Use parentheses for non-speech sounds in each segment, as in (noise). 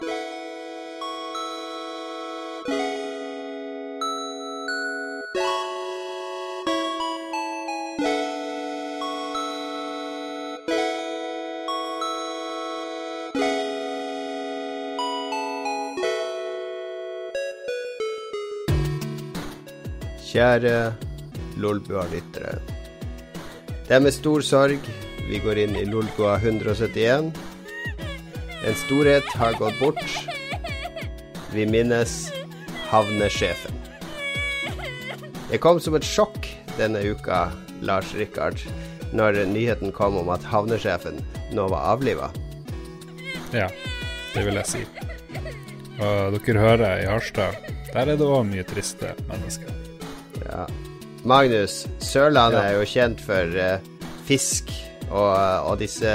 Kjære Lolbua-lyttere. Det er med stor sorg vi går inn i Lolbua 171. En storhet har gått bort. Vi minnes havnesjefen. Det kom som et sjokk denne uka, Lars Rikard, når nyheten kom om at havnesjefen nå var avliva. Ja, det vil jeg si. Og dere hører i Harstad, der er det òg mye triste mennesker. Ja. Magnus, Sørlandet Ja. er jo kjent for uh, fisk, og, og disse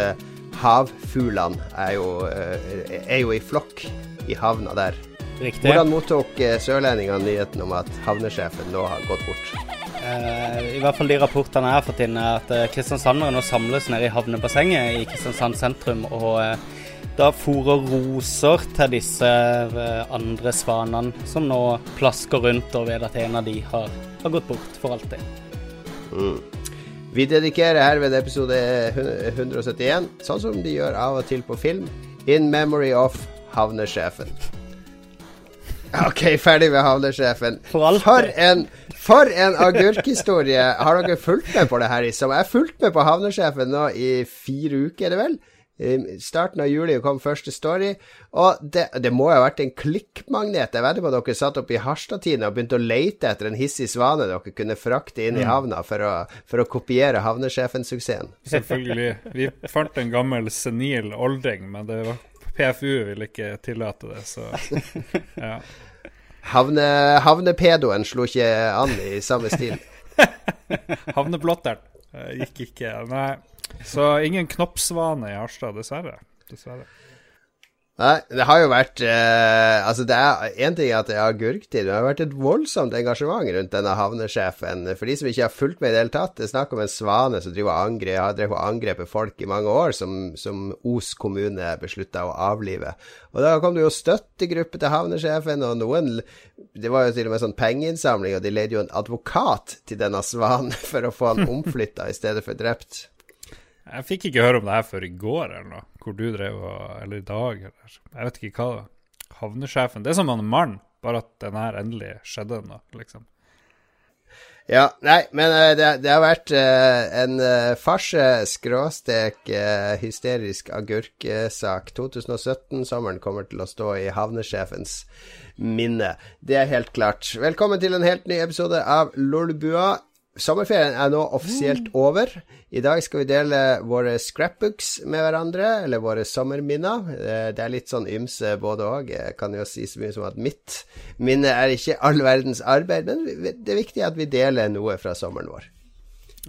havfuglene er jo, eh, er jo i flokk i havna der. Riktig. Hvordan mottok eh, sørlendingene nyheten om at havnesjefen nå har gått bort? Eh, I hvert fall de rapportene jeg har fått inn, er at kristiansandere nå samles nede i havnebassenget i Kristiansand sentrum og da fòrer roser til disse andre svanene som nå plasker rundt og ved at en av de har, har gått bort for alltid. Mm. Vi dedikerer herved episode 171, sånn som de gjør av og til på film, In Memory of Havnesjefen. Ok, ferdig med havnesjefen. For en, for en agurkhistorie. Har dere fulgt med på det her? Som jeg har fulgt med på havnesjefen nå i fire uker, er det vel? I starten av juli kom første story, og det, det må jo ha vært en klikkmagnet. Jeg vedder på at dere satt oppe i Harstadtiden og begynte å lete etter en hissig svane dere kunne frakte inn i havna for å, for å kopiere havnesjefen-suksessen. Selvfølgelig. Vi fant en gammel senil olding, men det var PFU ville ikke tillate det, så (laughs) ja. Havne, havnepedoen slo ikke an i samme stil. (laughs) Havneblotteren gikk ikke. Nei. Så ingen knoppsvane i Harstad, dessverre. Dessverre. Nei, det har jo vært eh, Altså, det er én ting at det er agurktid, det har vært et voldsomt engasjement rundt denne havnesjefen. For de som ikke har fulgt med i det hele tatt, det er snakk om en svane som driver angre, har drevet og angrepet folk i mange år, som, som Os kommune beslutta å avlive. Og da kom det jo støttegruppe til havnesjefen, og noen Det var jo til og med sånn pengeinnsamling, og de leide jo en advokat til denne svanen (laughs) for å få han omflytta i stedet for drept. Jeg fikk ikke høre om det her før i går, eller noe. Hvor du drev og Eller i dag, eller Jeg vet ikke hva det var. Havnesjefen. Det er som en mann, bare at den her endelig skjedde nå, liksom. Ja, nei, men eh, det, det har vært eh, en uh, farse skråstek eh, hysterisk agurksak. 2017-sommeren kommer til å stå i havnesjefens minne. Det er helt klart. Velkommen til en helt ny episode av Lolbua. Sommerferien er nå offisielt over. I dag skal vi dele våre scrapbooks med hverandre, eller våre sommerminner. Eh, Det er litt sånn ymse både òg. Jeg kan jo si så mye som at mitt minne er ikke all verdens arbeid, men det er viktig at vi deler noe fra sommeren vår.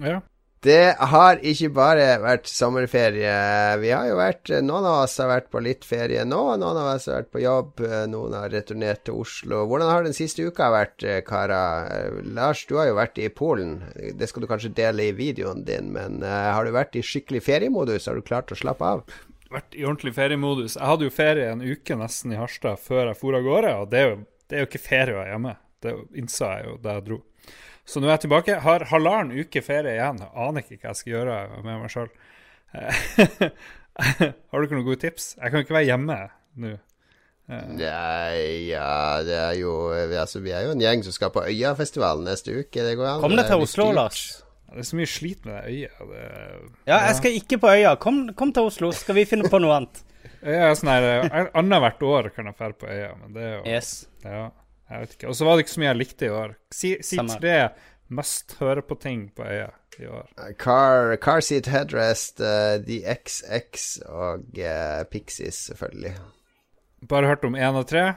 Ja. Det har ikke bare vært sommerferie. Vi har jo vært Noen av oss har vært på litt ferie nå, noen av oss har vært på jobb, noen har returnert til Oslo. Hvordan har den siste uka vært, Kara? Lars, du har jo vært i Polen. Det skal du kanskje dele i videoen din, men eh, har du vært i skikkelig feriemodus? Har du klart å slappe av? Vært i ordentlig feriemodus. Jeg hadde jo ferie en uke nesten i Harstad før jeg for av gårde, og det er jo, det er jo ikke ferie å være hjemme. Det innså jeg jo da jeg dro. Så nå er jeg tilbake. Har halvannen uke ferie igjen. Jeg aner ikke hva jeg skal gjøre med meg sjøl. (laughs) Har du ikke noen gode tips? Jeg kan ikke være hjemme nå. Nei, ja, det er jo Altså, vi er jo en gjeng som skal på Øyafestivalen neste uke. Det går an. Kom deg til Oslo. Lars. Det er så mye slit med det øyet. Det, Ja, jeg skal ikke på øya. Kom, kom til Oslo, skal vi finne på noe annet. (laughs) Er sånn her eh, Annethvert år kan jeg dra på øya, men det er jo Yes. Ja, jeg vet ikke. Og så var det ikke så mye jeg likte i år. Si, si tre mest høre på ting på øya i år. Car, car seat headrest, uh, The XX og uh, Pixies, selvfølgelig. Bare hørt om én av tre.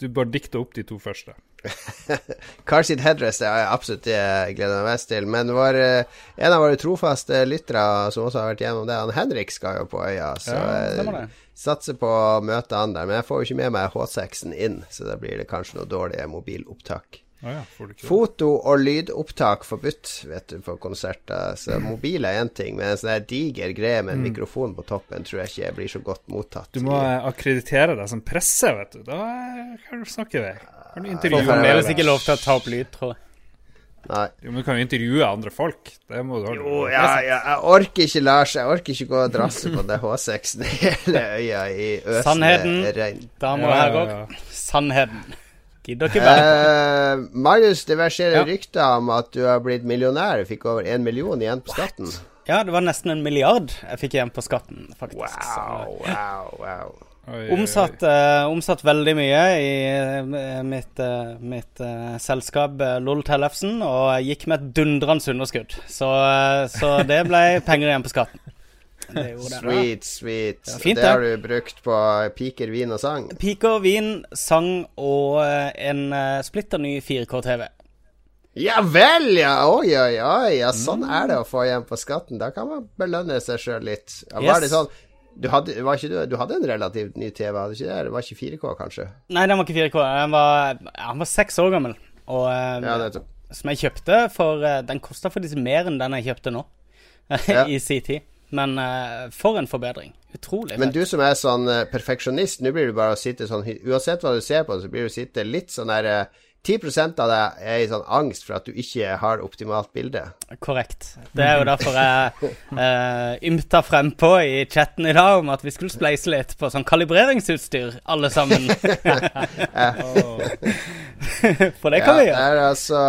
Du bare dikter opp de to første. (laughs) Car seat headrest er absolutt det jeg gleder meg mest til. Men vår, eh, en av våre trofaste lyttere som også har vært gjennom det, han Henrik skal jo på øya. Så Ja, det. Satser på å møte han der. Men jeg får jo ikke med meg H6-en inn, så da blir det kanskje noe dårlige mobilopptak. Ah, ja, får du ikke? Foto- og lydopptak forbudt, vet du, på konserter. Så mobil er én ting, men en sånn diger greie med en mikrofon på toppen tror jeg ikke blir så godt mottatt. Du må akkreditere deg som presse, vet du. Da kan du snakke vei. Kan du Får intervjue fremdeles deg. ikke lov til å ta opp lyd, tror jeg. Nei. Jo, men du kan jo intervjue andre folk. Det må du holde. Jo, ja, ja, jeg orker ikke, Lars. Jeg orker ikke gå og drasse på det H6-en (laughs) hele øya i øsende Sannheten. regn. Damer Ja, og ja, herrer, ja. sannheten. Gidder ikke bare. Eh, Marius, det verserer Ja. rykter om at du har blitt millionær. Fikk over én million igjen på skatten. Ja, det var nesten en milliard jeg fikk igjen på skatten, faktisk. Så- Wow, wow, wow. Omsatt, eh, omsatt veldig mye i eh, mitt, eh, mitt selskap uh, LOL Tellefsen, og gikk med et dundrende underskudd. Så, så det ble (laughs) penger igjen på skatten. Det det. Sweet, sweet. Det fint, det har du brukt på piker, vin og sang. Piker, vin, sang og en uh, splitter ny 4K-TV. Ja vel, ja! Oi, oi, oi. Ja, sånn Mm. er det å få igjen på skatten. Da kan man belønne seg sjøl litt. Ja, Yes. var det sånn du hadde, var ikke du, du hadde en relativt ny TV, hadde ikke det? Det var ikke 4K, kanskje? Nei, den var ikke 4K. Den var, han var seks år gammel. Og, eh, Ja, nettopp. som jeg kjøpte for eh, Den kosta faktisk mer enn den jeg kjøpte nå, (laughs) Ja. i sin tid. Men uh, for en forbedring. Utrolig. Men du som er sånn eh, perfeksjonist, nå blir du bare å sitte sånn Uansett hva du ser på, så blir du sitte litt sånn der eh, 10 av deg er i sånn angst for at du ikke har optimalt bilde. Korrekt. Det er jo derfor jeg eh, ymta frempå i chatten i dag om at vi skulle spleise litt på sånn kalibreringsutstyr, alle sammen. For det kan vi Ja, gjøre. det er altså,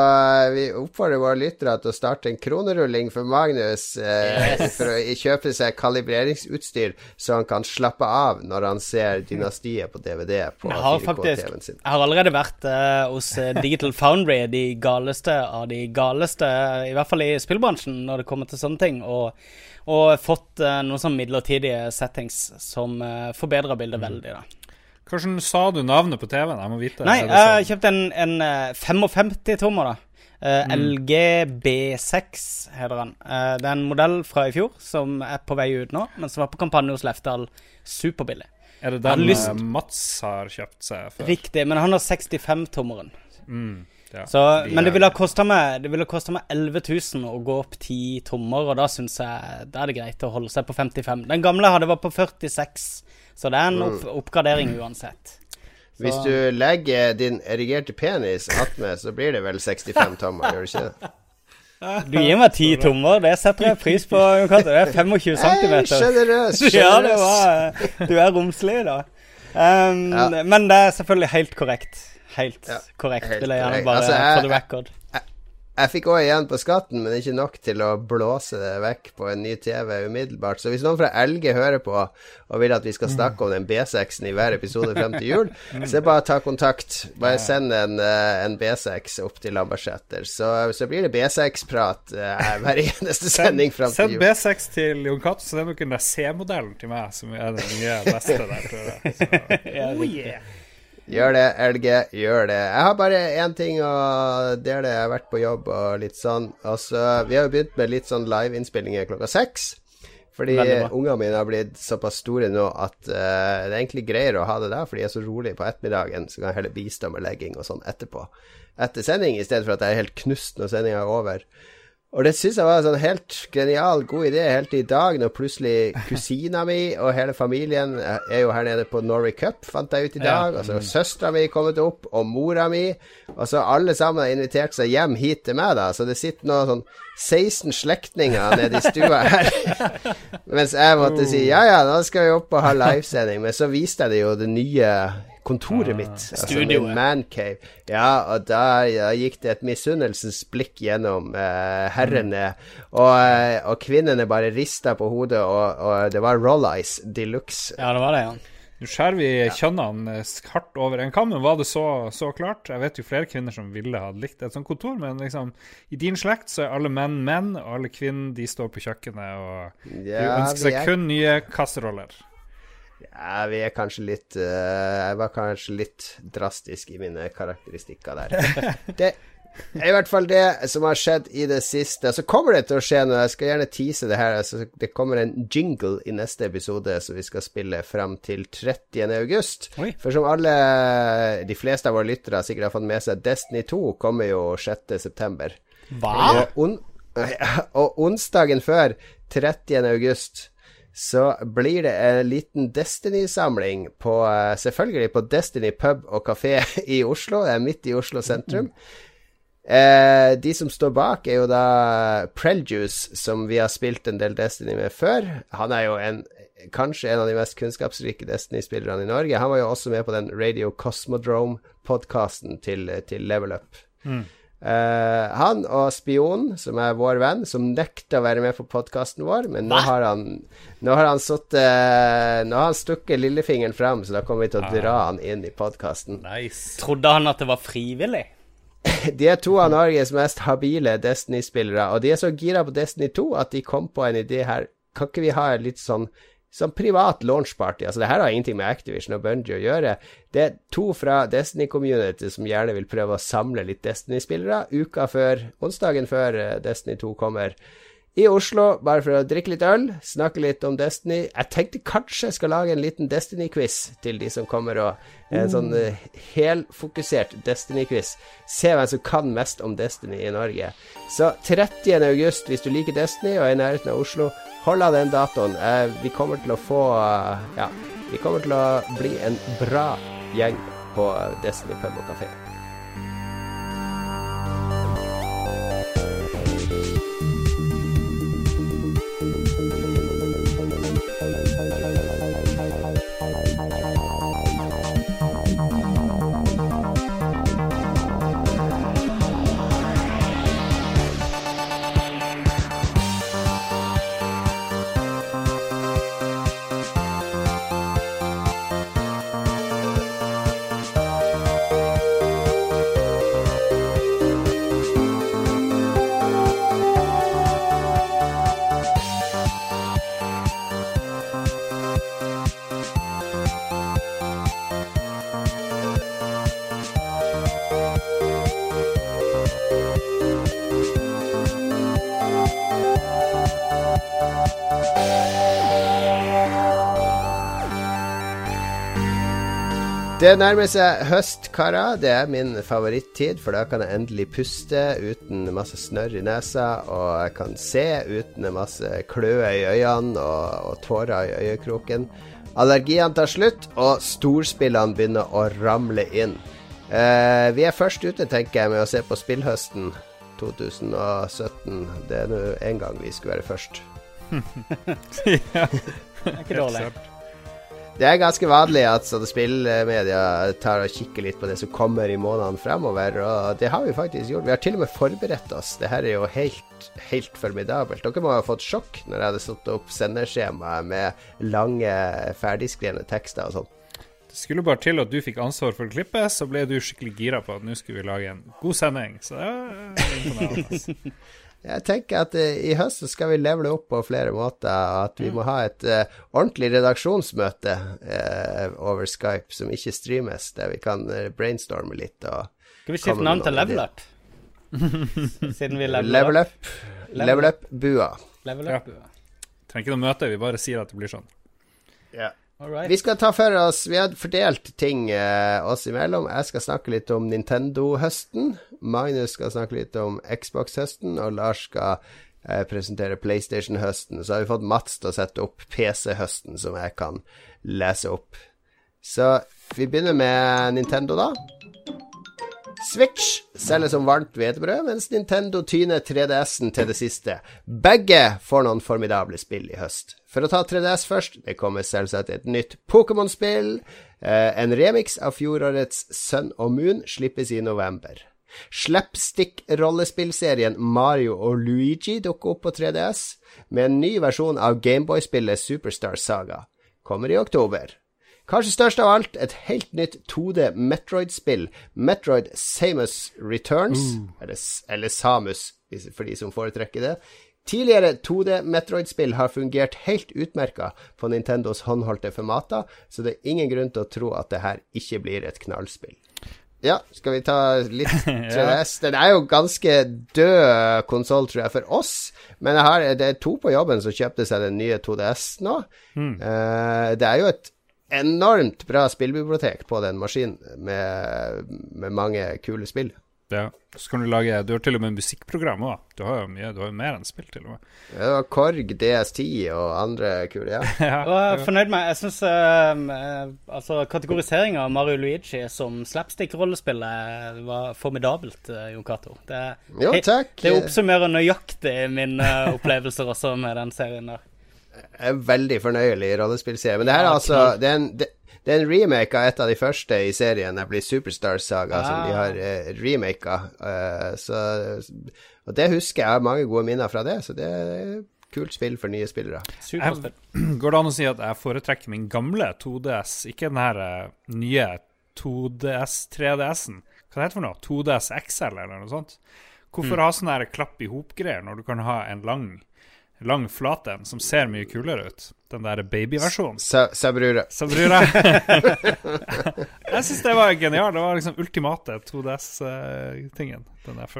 vi oppfordrer våre lyttere til å starte en kronerulling for Magnus eh, Yes. for å kjøpe seg kalibreringsutstyr, så han kan slappe av når han ser Dynastiet på DVD på 4K-TV-en sin. Jeg har allerede vært eh, hos Digital Foundry, de galeste av de galeste, i hvert fall i spillbransjen, når det kommer til sånne ting, og, og fått eh, noen sånn midlertidige settings som uh, forbedrer bildet Mm. veldig. da Hvordan sa du navnet på TV-en? Jeg må vite. Nei, Er jeg kjøpte en, en eh, 55-tommer, da. Uh, Mm. LG B6 heter den. Uh, det er en modell fra i fjor som er på vei ut nå, men som var på kampanje hos Lefdal. Superbillig. Er det den lyst- eh, Mats har kjøpt seg for? Riktig, men han har 65-tommeren. Mm, ja. Så, men det ville ha kosta meg, det ville ha kostet meg 11 000 å gå opp 10 tommer, og da syns jeg da er det greit å holde seg på 55. Den gamle jeg hadde, var på 46, så det er en opp, oppgradering uansett. Hvis du legger din erigerte penis attmed, så blir det vel 65 tommer, gjør det ikke det? (laughs) Du gir meg 10 tommer, det setter jeg pris på. Det er 25 (laughs) Hei, cm. sjenerøs, (laughs) Ja, det var Du er romslig, da. Um, Ja. Men det er selvfølgelig helt korrekt. Helt Ja, korrekt, helt vil jeg gjerne bare Altså, jeg- for the record. Jeg fikk òg igjen på skatten, men ikke nok til å blåse det vekk på en ny TV umiddelbart. Så hvis noen fra LG hører på og vil at vi skal snakke om den B6-en i hver episode frem til jul, (laughs) så bare ta kontakt. Bare send en, eh, en B6 opp til Lambertseter. Så, så blir det B6-prat eh, hver eneste sending frem Send til jul. Send B6 til Jon Cato, så sender dere den C-modellen til meg, som er den nye beste der, tror jeg. (laughs) Så, oh, yeah. Gjør det, LG. Gjør det. Jeg har bare én ting å dele. Jeg har vært på jobb og litt sånn. Altså, vi har jo begynt med litt sånn liveinnspillinger klokka seks. Fordi ungene mine har blitt såpass store nå at uh, det er egentlig greier å ha det der, for de er så rolig på ettermiddagen, så kan jeg heller bistå med legging og sånn etterpå. Etter sending, i stedet for at jeg er helt knust når sendinga er over. Og det syns jeg var en sånn helt genial, god idé helt i dag, når plutselig kusina mi og hele familien er jo her nede på Norway Cup, fant jeg ut i dag. Og så har søstera mi kommet opp, og mora mi. Og så alle sammen har invitert seg hjem hit til meg, da. Så det sitter nå sånn 16 slektninger nede i stua her. (laughs) Mens jeg måtte si ja ja, nå skal vi opp og ha livesending. Men så viste jeg det jo det nye kontoret mitt. Altså Studioet. min mancave. Ja, og da ja, gikk det et misunnelsens blikk gjennom eh, herrene. Og, eh, og kvinnene bare rista på hodet, og, og det var roll eyes de luxe. Ja, det var det, ja. Nå skjærer vi kjønnene eh, hardt over en kam, men var det så, så klart? Jeg vet jo flere kvinner som ville ha likt et sånt kontor, men liksom, i din slekt så er alle menn menn, og alle kvinner de står på kjøkkenet og Ja, ønsker seg er, kun nye kasseroller. Ja, vi er kanskje litt eh, Jeg var kanskje litt drastisk i mine karakteristikker der. (laughs) Det, er I hvert fall det som har skjedd i det siste. Så kommer det til å skje noe. Jeg skal gjerne tease det her. Altså, det kommer en jingle i neste episode som vi skal spille fram til 30. august. Oi. For som alle, de fleste av våre lyttere sikkert har fått med seg, Destiny 2 kommer jo 6. september. Hva? Og, on (laughs) og onsdagen før, 30. august, så blir det en liten Destiny-samling på eh, Selvfølgelig på Destiny pub og kafé (laughs) i Oslo. Det er midt i Oslo sentrum. Eh, de som står bak, er jo da Preljuice, som vi har spilt en del Destiny med før. Han er jo en, kanskje en av de mest kunnskapsrike Destiny-spillerne i Norge. Han var jo også med på den Radio Cosmodrome-podkasten til, til Level Up. Eh, han og Spion, som er vår venn, som nekter å være med på podkasten vår, men nå har han Nå har han sittet Nå har han stukket lillefingeren fram, så da kommer vi til å dra han inn i podkasten. Nice. Trodde han at det var frivillig? (laughs) De er to av Norges mest habile Destiny-spillere, og de er så gira på Destiny 2 at de kom på en idé her. Kan ikke vi ha en litt sånn Sånn privat launchparty. Altså, det her har ingenting med Activision og Bungie å gjøre. Det er to fra Destiny-community som gjerne vil prøve å samle litt Destiny-spillere uka før, onsdagen før eh, Destiny 2 kommer. I Oslo, bare for å drikke litt øl, snakke litt om Destiny. Jeg tenkte kanskje jeg skal lage en liten Destiny-quiz til de som kommer, og en sånn eh, helfokusert Destiny-quiz. Se hvem som kan mest om Destiny i Norge. Så 30. august, hvis du liker Destiny og er i nærheten av Oslo, hold av den datoen. Eh, vi kommer til å få eh, Ja, vi kommer til å bli en bra gjeng på Destiny pub og kafé. Det nærmer seg høst, karer. Det er min favorittid, for da kan jeg endelig puste uten masse snørr i nesa, og jeg kan se uten masse kløe i øynene og, og tårer i øyekroken. Allergiene tar slutt, og storspillene begynner å ramle inn. Eh, vi er først ute, tenker jeg, med å se på spillhøsten 2017. Det er nå en gang vi skulle være først. (laughs) ja. Det er ikke dårlig. Det er ganske vanlig at sånne spillmedia tar og kikker litt på det som kommer i månedene fremover, og det har vi faktisk gjort. Vi har til og med forberedt oss. Det her er jo helt, helt formidabelt. Dere må ha fått sjokk når jeg hadde satt opp sendeskjemaet med lange, ferdigskrevne tekster og sånn. Det skulle bare til at du fikk ansvar for klippet, så ble du skikkelig gira på at nå skulle vi lage en god sending. Så det er imponerende. (laughs) Jeg tenker at eh, i høst skal vi levele opp på flere måter, og at vi må ha et uh, ordentlig redaksjonsmøte uh, over Skype som ikke streames, der vi kan brainstorme litt og Skal vi skifte navn til Level Up? Siden vi leveler level up. up. Level up-bua. Level up. Trenger ikke noe møte, vi bare sier at det blir sånn. All right. Vi skal ta for oss Vi har fordelt ting eh, oss imellom. Jeg skal snakke litt om Nintendo-høsten. Magnus skal snakke litt om Xbox-høsten, og Lars skal eh, presentere PlayStation-høsten. Så har vi fått Mats til å sette opp PC-høsten, som jeg kan lese opp. Så vi begynner med Nintendo, da. Switch selger som varmt hvetebrød, mens Nintendo tyner 3DS-en til det siste. Begge får noen formidable spill i høst. For å ta 3DS først, det kommer selvsagt et nytt Pokémon-spill. Eh, en remix av fjorårets Sun og Moon slippes i november. Slapstick-rollespillserien Mario og Luigi dukker opp på 3DS, med en ny versjon av Gameboy-spillet Superstar Saga. Kommer i oktober. Kanskje størst av alt, et helt nytt 2D Metroid-spill, Metroid Samus Returns, eller, eller Samus for de som foretrekker det. Tidligere 2D Metroid-spill har fungert helt utmerka på Nintendos håndholdte formater, så det er ingen grunn til å tro at det her ikke blir et knallspill. Ja, skal vi ta litt (laughs) 3DS? Den er jo ganske død konsoll, tror jeg, for oss. Men har, det er to på jobben som kjøpte seg den nye 2DS nå. Mm. Uh, det er jo et enormt bra spillbibliotek på den maskinen, med, med mange kule spill. Ja. Så kan du lage Du har til og med musikkprogram òg. Du har jo mye, du har jo mer enn spill, til og med. Ja, Korg, DS10 og andre kule, ja. (laughs) ja jeg er fornøyd med Jeg syns uh, uh, altså, kategoriseringa av Mario Luigi som slapstick-rollespill var formidabelt, uh, Jon Cato. Det, jo, takk. det oppsummerer nøyaktig mine uh, opplevelser også med den serien der. Jeg er veldig fornøyelig rollespillserie. Men det her er altså det er en, det, det er en remake av et av de første i serien, nemlig Superstar Saga, ah. som de har eh, remaka. Uh, så, og det husker jeg, jeg har mange gode minner fra det, så det er kult spill for nye spillere. Superspill. Går det an å si at jeg foretrekker min gamle 2DS, ikke den her uh, nye 2DS 3DS-en? Hva heter det for noe? 2DS XL, eller noe sånt? Hvorfor mm. ha sånn her klapp i hop-greier når du kan ha en lang lang flat en som ser mye kulere ut. Den der babyversjonen. Sabrura. (laughs) Sabrura. (laughs) jeg syns det var genialt. Det var liksom ultimate 2DS-tingen.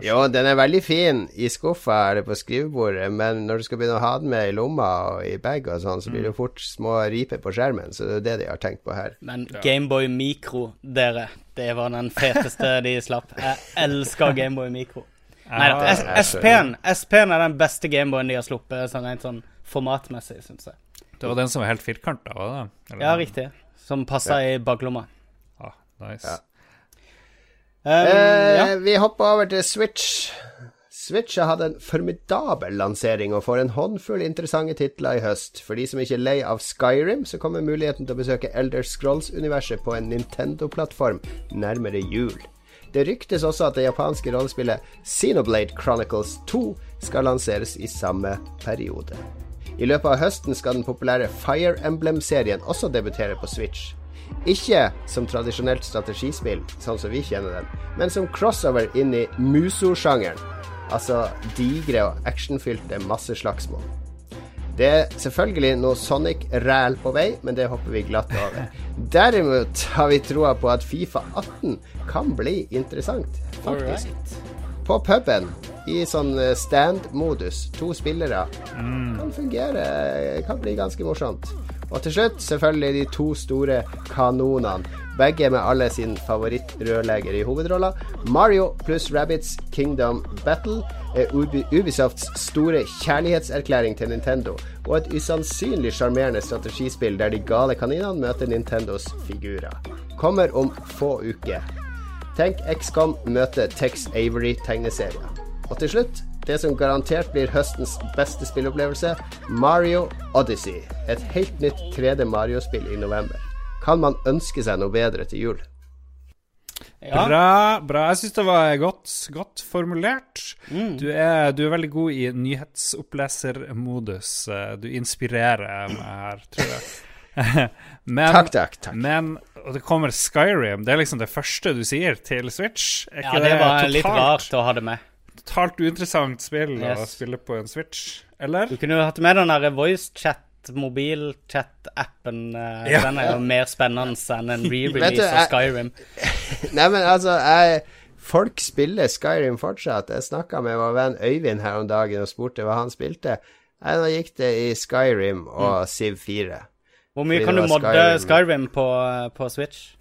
Jo, den er veldig fin i skuffa eller på skrivebordet, men når du skal begynne å ha den med i lomma og i bag og sånn, så blir det mm. fort små riper på skjermen. Så det er det de har tenkt på her. Men Gameboy Micro, dere, det var den feteste de slapp. Jeg elsker Gameboy Micro. Nei da. SP-en SP er den beste Gameboyen de har sluppet, sånn rent sånn formatmessig, syns jeg. Det var den som var helt firkanta, var det? Eller? Ja, riktig. Som passa ja. i baklomma. Ah, nice. Ja. Um, eh, ja. Vi hopper over til Switch. Switch har hatt en formidabel lansering og får en håndfull interessante titler i høst. For de som ikke er lei av Skyrim, så kommer muligheten til å besøke Elder Scrolls-universet på en Nintendo-plattform nærmere jul. Det ryktes også at det japanske rollespillet Xenoblade Chronicles 2 skal lanseres i samme periode. I løpet av høsten skal den populære Fire Emblem-serien også debutere på Switch. Ikke som tradisjonelt strategispill, sånn som vi kjenner den, men som crossover inn i muso-sjangeren. Altså digre og actionfylte masseslagsmål. Det er selvfølgelig noe Sonic-ræl på vei, men det hopper vi glatt over. (laughs) Derimot har vi troa på at Fifa 18 kan bli interessant, faktisk. På puben, i sånn eh, stand-modus, to spillere, mm. kan fungere Kan bli ganske morsomt. Og til slutt selvfølgelig de to store kanonene. Begge med alle sin favorittrørlegger i hovedrolla. Mario pluss Rabbits Kingdom Battle er Ubisofts store kjærlighetserklæring til Nintendo, og et usannsynlig sjarmerende strategispill der de gale kaninene møter Nintendos figurer. Kommer om få uker. Tenk XCOM møter Tex Avery-tegneserie. Og til slutt, det som garantert blir høstens beste spillopplevelse, Mario Odyssey. Et helt nytt 3D Mario-spill i november. Kan man ønske seg noe bedre til jul? Ja. Bra. bra. Jeg syns det var godt, godt formulert. Mm. Du, er, du, er, veldig god i nyhetsopplesermodus. Du inspirerer meg her, tror jeg. (laughs) men, takk, takk, takk. Men og det kommer Skyrim. Det er liksom det første du sier til Switch. ja, det, det var totalt, litt rart å ha det med. Totalt uinteressant spill yes. å spille på en Switch, eller? Du kunne jo hatt med den der voice chat mobilchat-appen. Uh, ja. Den er jo mer spennende enn en (laughs) re-release av Skyrim. (laughs) Nei, men altså, jeg Folk spiller Skyrim fortsatt. Jeg snakka med vår venn Øyvind her om dagen og spurte hva han spilte. Nei, nå gikk det i Skyrim og mm. Civ 4. Hvor mye kan du modde Skyrim, Skyrim på, på, Switch?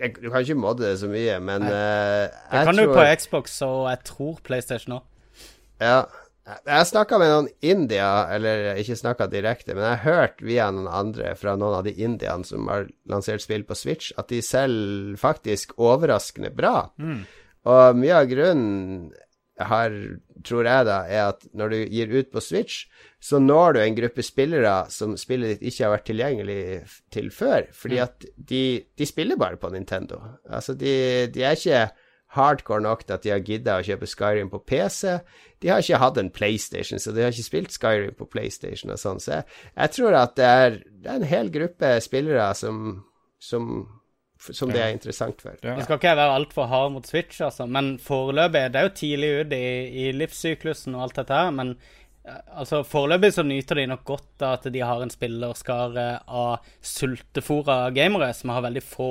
Jeg, du kan ikke modde det så mye, men uh, Det kan tror... du på Xbox og jeg tror PlayStation òg. Ja. Jeg snakka med noen India, eller ikke snakka direkte, men jeg har hørt via noen andre fra noen av de indiene som har lansert spill på Switch, at de selger faktisk overraskende bra. Mm. Og mye av grunnen har, tror jeg da, er at når du gir ut på Switch, så når du en gruppe spillere som spillet ditt ikke har vært tilgjengelig til før. Fordi mm. at de, de spiller bare på Nintendo. Altså, de, de er ikke hardcore nok til at de har gidda å kjøpe Skyrim på PC. De har ikke hatt en PlayStation, så de har ikke spilt Skyrim på PlayStation og sånn. Så jeg, jeg, tror at det er, det er, en hel gruppe spillere som, som som det er interessant for. Ja. Nå skal ikke jeg være altfor hard mot Switch, altså, men foreløpig Det er jo tidlig ut i, i livssyklusen og alt dette her, men altså foreløpig så nyter de nok godt av at de har en spillerskare av sultefòra gamere som har veldig få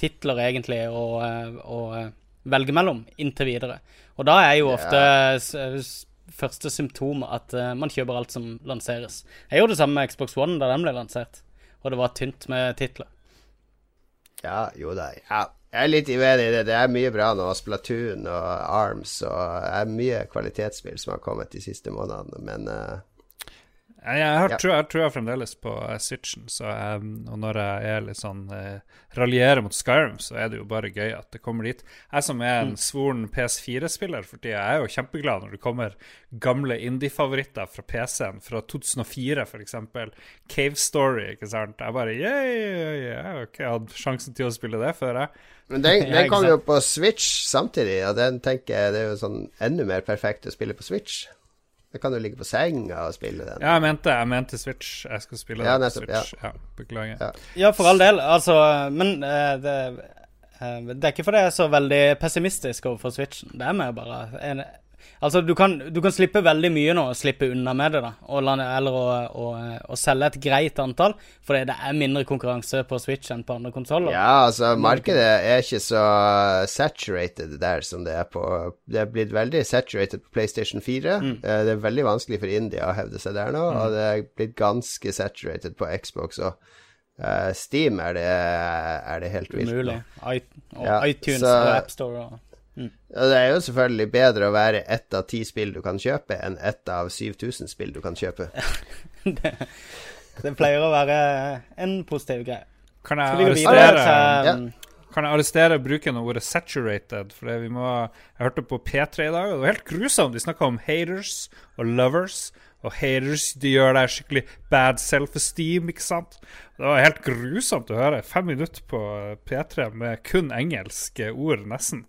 titler, egentlig, å, eh, å eh, velge mellom inntil videre. Og da er jo ofte s- første symptom at eh, man kjøper alt som lanseres. Jeg gjorde det samme med Xbox One da den ble lansert, og det var tynt med titler. Ja, jo da. Ja. Jeg er litt uenig i det. Det er mye bra nå. Splatoon og Arms og det er mye kvalitetsspill som har kommet de siste månedene, men eh, Jeg, jeg, har Ja. trua, jeg tror fremdeles på uh, Switchen, så jeg, og når jeg er litt sånn uh, raljerer mot Skyrim, så er det jo bare gøy at det kommer dit. Jeg som er en svoren PS4-spiller for tida, jeg er jo kjempeglad når det kommer gamle indie-favoritter fra PC-en fra 2004, f.eks. Cave Story, ikke sant. Jeg bare yeah, Jeg har ikke hatt sjansen til å spille det før, jeg. Men den, (laughs) den kom jo på Switch samtidig, og den tenker jeg det er jo sånn enda mer perfekt å spille på Switch. Da kan du ligge på senga og spille den. Ja, jeg mente, jeg mente Switch. Jeg skal spille Ja, nettopp, Switch. Ja. beklager. Ja. Ja, for all del. Altså, men eh, det, eh, det er ikke fordi jeg er så veldig pessimistisk overfor Switchen. Det er mer bare en, Altså, du kan, du kan slippe veldig mye nå, og slippe unna med det, da. Og eller å, å, å selge et greit antall, fordi det er mindre konkurranse på Switch enn på andre konsoller. Ja, altså, markedet er ikke så saturated der som det er på Det er blitt veldig saturated på PlayStation 4. Mm. Eh, Det er veldig vanskelig for India å hevde seg der nå, og det er blitt ganske saturated på Xbox og eh, Steam er det, er det helt vilt. Umulig. I, og Ja, iTunes så- og AppStore og Ja, det er jo selvfølgelig bedre å være ett av ti spill du kan kjøpe, enn ett av 7000 spill du kan kjøpe. (laughs) det, det pleier å være en positiv greie. Kan jeg arrestere til ja. Kan jeg arrestere bruken av ordet 'saturated'? For vi må, Jeg hørte på P3 i dag, og det var helt grusomt. De snakka om haters og lovers. Og haters de gjør deg skikkelig bad self-esteem, ikke sant? Det var helt grusomt å høre. Fem minutter på P3 med kun engelske ord, nesten.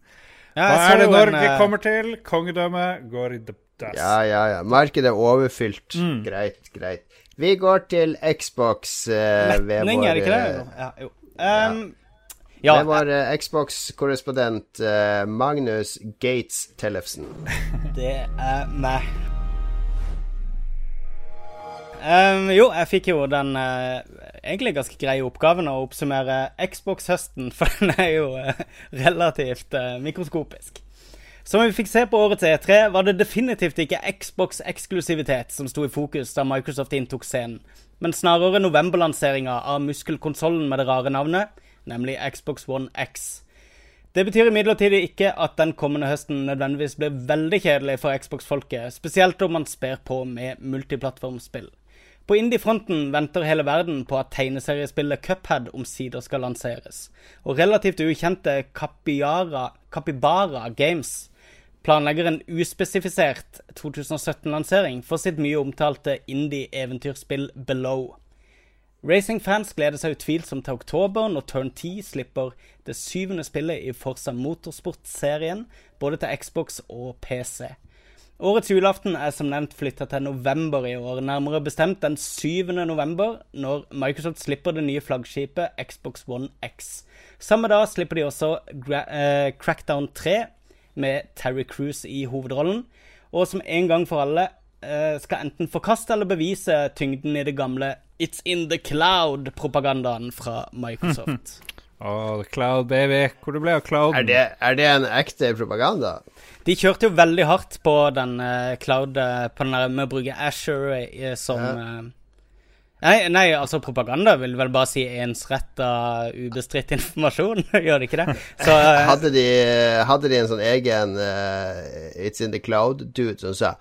Ja, Hva er det Norge en, eh, kommer til? Kongedømmet går i the dust. Ja, ja, ja. Markedet er overfylt. Mm. Greit, greit. Vi går til Xbox uh, Letning, vår er det ikke det? eh, Ja, jo. Um, ja, Det vår uh, Xbox-korrespondent uh, Magnus Gates Tellefsen. (laughs) det er meg. Um, jo, jeg fikk jo den uh, egentlig ganske greie oppgaven å oppsummere Xbox-høsten, (laughs) for den er jo uh, relativt uh, mikroskopisk. Som vi fikk se på årets E3, var det definitivt ikke Xbox-eksklusivitet som sto i fokus da Microsoft inntok scenen, men snarere novemberlanseringa av muskelkonsollen med det rare navnet, nemlig Xbox One X. Det betyr imidlertid ikke at den kommende høsten nødvendigvis blir veldig kjedelig for Xbox-folket, spesielt om man sper på med multiplattformspill. På indie-fronten venter hele verden på at tegneseriespillet Cuphead omsider skal lanseres, og relativt ukjente Capiara, Capybara Games planlegger en uspesifisert 2017-lansering for sitt mye omtalte indie-eventyrspill Below. Racing-fans gleder seg utvilsomt til oktober, når Turn 10 slipper det syvende spillet i Forza Motorsport-serien, både til Xbox og PC. Årets julaften er som nevnt flytta til november i år, nærmere bestemt den 7. november, når Microsoft slipper det nye flaggskipet Xbox One X. Samme dag slipper de også eh, Crackdown 3, med Terry Cruise i hovedrollen, og som en gang for alle eh, skal enten forkaste eller bevise tyngden i det gamle It's in the cloud-propagandaen fra Microsoft. (laughs) Åh, Cloud Baby. Hvor det ble av Cloud? Er det, er det en ekte propaganda? De kjørte jo veldig hardt på den uh, cloud eh, På den der med å bruke Asher uh, som eh, nei, nei, altså propaganda vil vel bare si ensretta, ubestridt informasjon, (laughs) gjør det ikke det? Så eh, Hadde de, hadde de en sånn egen eh, It's in the cloud-dude som sa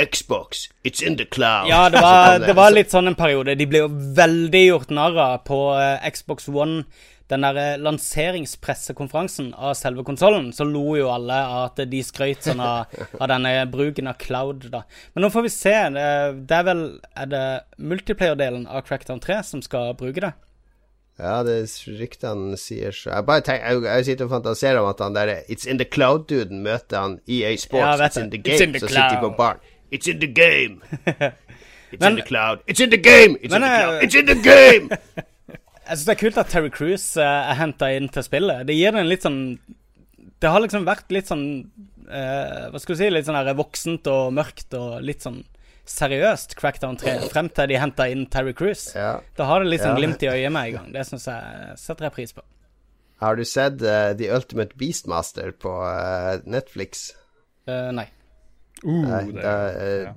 Xbox, it's in the cloud. Ja, det (laughs) var, det var litt sånn en periode. De ble jo veldig gjort narr av på eh, Xbox One. Den der eh, lanseringspressekonferansen av selve konsollen, så lo jo alle av at de skrøt sånn av, av denne bruken av cloud, da. Men nå får vi se. Det, er vel Er det multiplayer-delen av Crackdown 3 som skal bruke det? Ja, det ryktene sier så. Jeg bare tenker, jeg, jeg sitter og fantaserer om at han der It's in the cloud-duden møter han EA Sports. Ja, it's in the game. in the så sitter de på baren. It's in the game. (laughs) It's Men- in the cloud. It's in the game. It's Men, in the eh, cloud. It's in the game. (laughs) Jeg syns det er kult at Terry Cruise eh, er henta inn til spillet. Det gir det en litt sånn Det har liksom vært litt sånn eh, Hva skal du si? Litt sånn her voksent og mørkt og litt sånn seriøst Crackdown 3, frem til de henta inn Terry Cruise. ja. Da har det litt sånn Ja. glimt i øyet med en gang. Det syns jeg setter jeg pris på. Har du sett uh, The Ultimate Beastmaster på uh, Netflix? Uh, nei. Uh, Nei, det,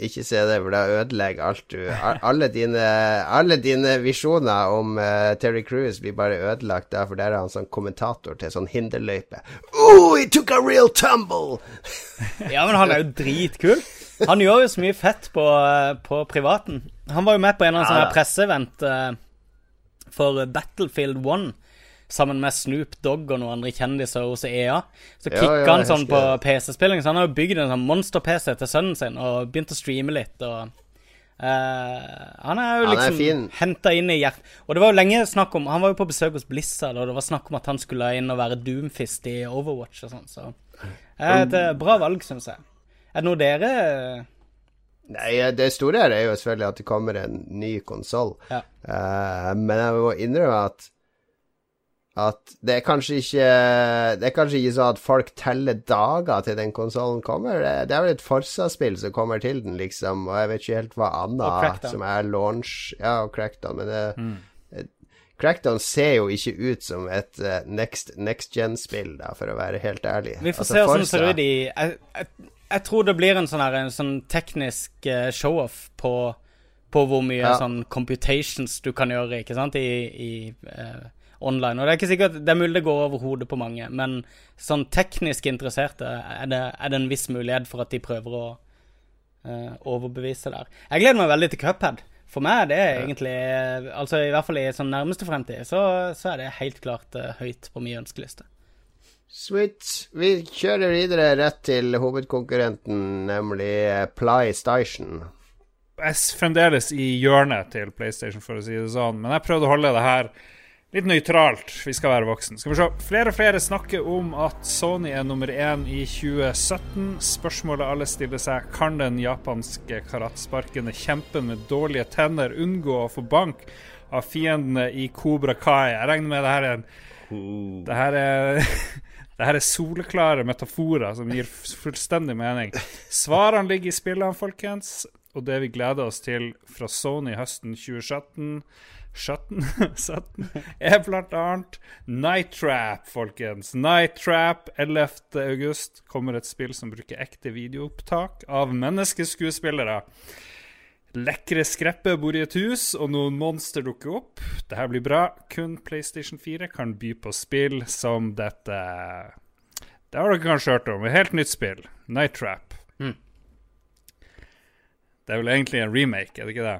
Ikke se det, for da ødelegger alt du Alle dine, alle dine visjoner om uh, Terry Cruise blir bare ødelagt da, for der er han sånn kommentator til sånn hinderløype. Oh, he took a real tumble! (laughs) ja, men han er jo dritkul. Han gjør jo så mye fett på, på privaten. Han var jo med på en av sånne ja, presseevent for Battlefield 1 sammen med Snoop Dogg og noen andre kjendiser hos EA. Så kicka ja, ja, han sånn på PC-spilling, så han har jo bygd en sånn monster-PC til sønnen sin og begynt å streame litt. og... Uh, han er jo liksom henta inn i hjertet Og det var jo lenge snakk om Han var jo på besøk hos Blizzard, og det var snakk om at han skulle inn og være Doomfist i Overwatch og sånn, så uh, Et uh, bra valg, syns jeg. Er det noe dere Nei, det store her er jo selvfølgelig at det kommer en ny konsoll. Ja. men jeg må innrømme at at det er kanskje ikke Det er kanskje ikke sånn at folk teller dager til den konsollen kommer. Det, er vel et Forsa-spill som kommer til den, liksom, og jeg vet ikke helt hva annet som er launch Ja, og Crackdown, men det mm. Crackdown ser jo ikke ut som et uh, next, next gen-spill, da, for å være helt ærlig. Vi får altså, se hvordan det ser ut i jeg, jeg, jeg, tror det blir en sånn, her, en sånn teknisk uh, show-off på, på, hvor mye ja. sånn computations du kan gjøre, ikke sant, i, i uh, online. Og det er ikke sikkert det er mulig det går over hodet på mange, men sånn teknisk interesserte er det, er det en viss mulighet for at de prøver å uh, overbevise der. Jeg gleder meg veldig til Cuphead. For meg er det egentlig Altså i hvert fall i sånn nærmeste fremtid, så, så er det helt klart uh, høyt på min ønskeliste. Sweet. Vi kjører videre rett til hovedkonkurrenten, nemlig PlayStation. Jeg er fremdeles i hjørnet til PlayStation, for å si det sånn, men jeg prøvde å holde det her Litt nøytralt. Vi skal være voksen. Skal vi se. Flere og flere snakker om at Sony er nummer én i 2017. Spørsmålet alle stiller seg, kan den japanske karatsparkende kjempen med dårlige tenner unngå å få bank av fiendene i Kobra Kai? Jeg regner med det her er en Det her er (laughs) det her er soleklare metaforer som gir fullstendig mening. Svarene ligger i spillene, folkens. Og det vi gleder oss til fra Sony høsten 2017 17, 17 (laughs) er blant annet Night Trap, folkens. Night Trap 11. august kommer et spill som bruker ekte videoopptak av menneskeskuespillere. Lekre skrepper bor i et hus, og noen monster dukker opp. Dette blir bra. Kun PlayStation 4 kan by på spill som dette. Det har dere kanskje hørt om. Et helt nytt spill. Night Trap. Mm. Det er vel egentlig en remake, er det ikke det?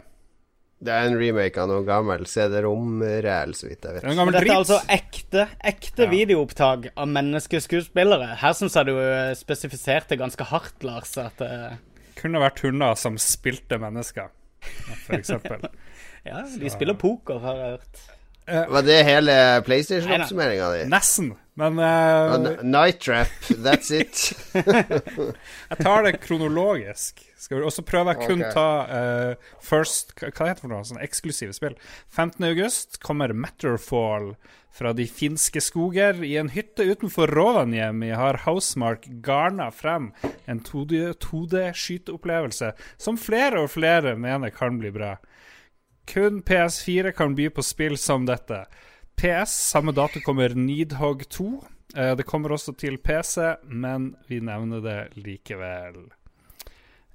Det er en remake av noe gammel CD-rom-reell, så vidt jeg vet. Dette er altså ekte, ekte ja. videoopptak av menneskeskuespillere. Her syns jeg du eh, spesifiserte ganske hardt, Lars. At det uh... Kunne vært hunder som spilte mennesker, for eksempel. (laughs) ja, de så. spiller poker, har jeg hørt. Uh, Var det hele PlayStation-oppsummeringa di? Nesten. Men uh, Night Trap, that's it. (laughs) jeg tar det kronologisk. Og så prøver jeg kun okay. ta uh, First Hva heter det for noe? Sånne eksklusive spill. 15.8 kommer Matterfall fra de finske skoger. I en hytte utenfor Rovaniemi har Housemark garna frem en 2D-skyteopplevelse som flere og flere mener kan bli bra. Kun PS4 kan by på spill som dette. PS, samme dato kommer Needhog 2. Eh, det kommer også til PC, men vi nevner det likevel.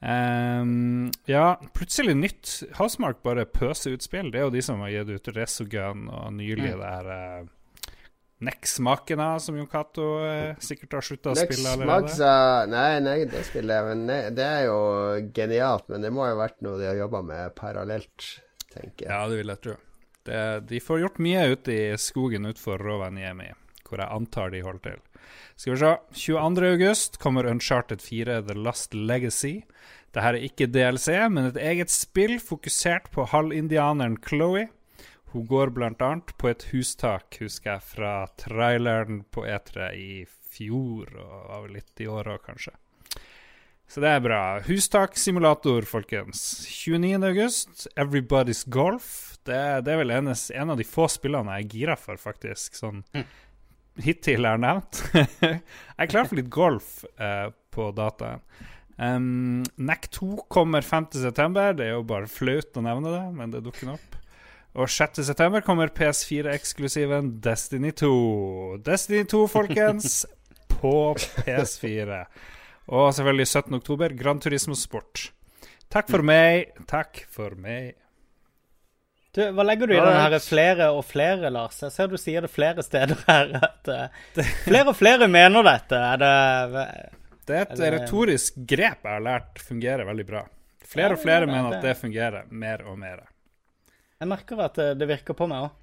Um, ja, plutselig nytt. Housemark bare pøser ut spill. Det er jo de som har gitt ut Resogun og nylig mm. det her uh, Nex-makena, som Jon Cato uh, sikkert har slutta å spille allerede. Nex, nei, nei, det spiller jeg, men det er jo genialt. Men det må jo ha vært noe de har jobba med parallelt, tenker jeg. Ja, det vil jeg tro. Det, de får gjort mye ute i skogen utenfor Rovaniemi, hvor jeg antar de holder til. Skal vi se. 22.8 kommer Uncharted 4 The Last Legacy. Dette er ikke DLC, men et eget spill fokusert på halvindianeren Chloé. Hun går bl.a. på et hustak, husker jeg, fra traileren på E3 i fjor, og litt i år òg, kanskje. Så det er bra. Hustaksimulator, folkens. 29.8, Everybody's Golf. Det, det er vel enes, en av de få spillene jeg er gira for, faktisk. Sånn mm. hittil er nevnt. (laughs) jeg er klar for litt golf eh, på dataen. Um, NEC2 kommer 5.9. Det er jo bare flaut å nevne det, men det dukker opp. Og 6.9 kommer PS4-eksklusiven Destiny 2. Destiny 2, folkens, (laughs) på PS4. Og selvfølgelig 17. oktober, Gran Turismo Sport. Takk for meg. Takk for meg. Du, hva legger du i den her flere og flere, Lars? Jeg ser du sier det flere steder her. At uh, flere og flere mener dette. Er det Det er et retorisk grep jeg har lært fungerer veldig bra. Flere og flere mener det- at det fungerer mer og mer. Jeg merker at det, det virker på meg òg.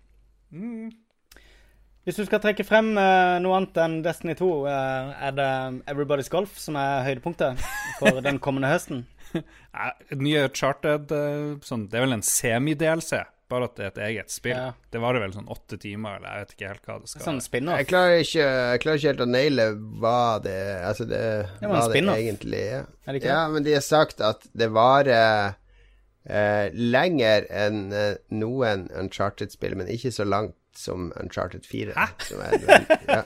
Hvis du skal trekke frem uh, noe annet enn Destiny 2, uh, er det Everybody's Golf som er høydepunktet for den kommende høsten? (laughs) Nei, Nye Charted uh, sånn, Det er vel en semi-DLC, bare at det er et eget spill. Ja. Det varer vel sånn åtte timer, eller jeg vet ikke helt hva det skal Sånn være. Sånn Jeg klarer jeg klarer ikke helt å naile hva det Altså det, Det var en hva det spin-off. egentlig er. Er det Ja, men de har sagt at det varer eh, lenger enn eh, noen Uncharted-spill, men ikke så langt som Uncharted 4. Hæ? Som er, (laughs) ja.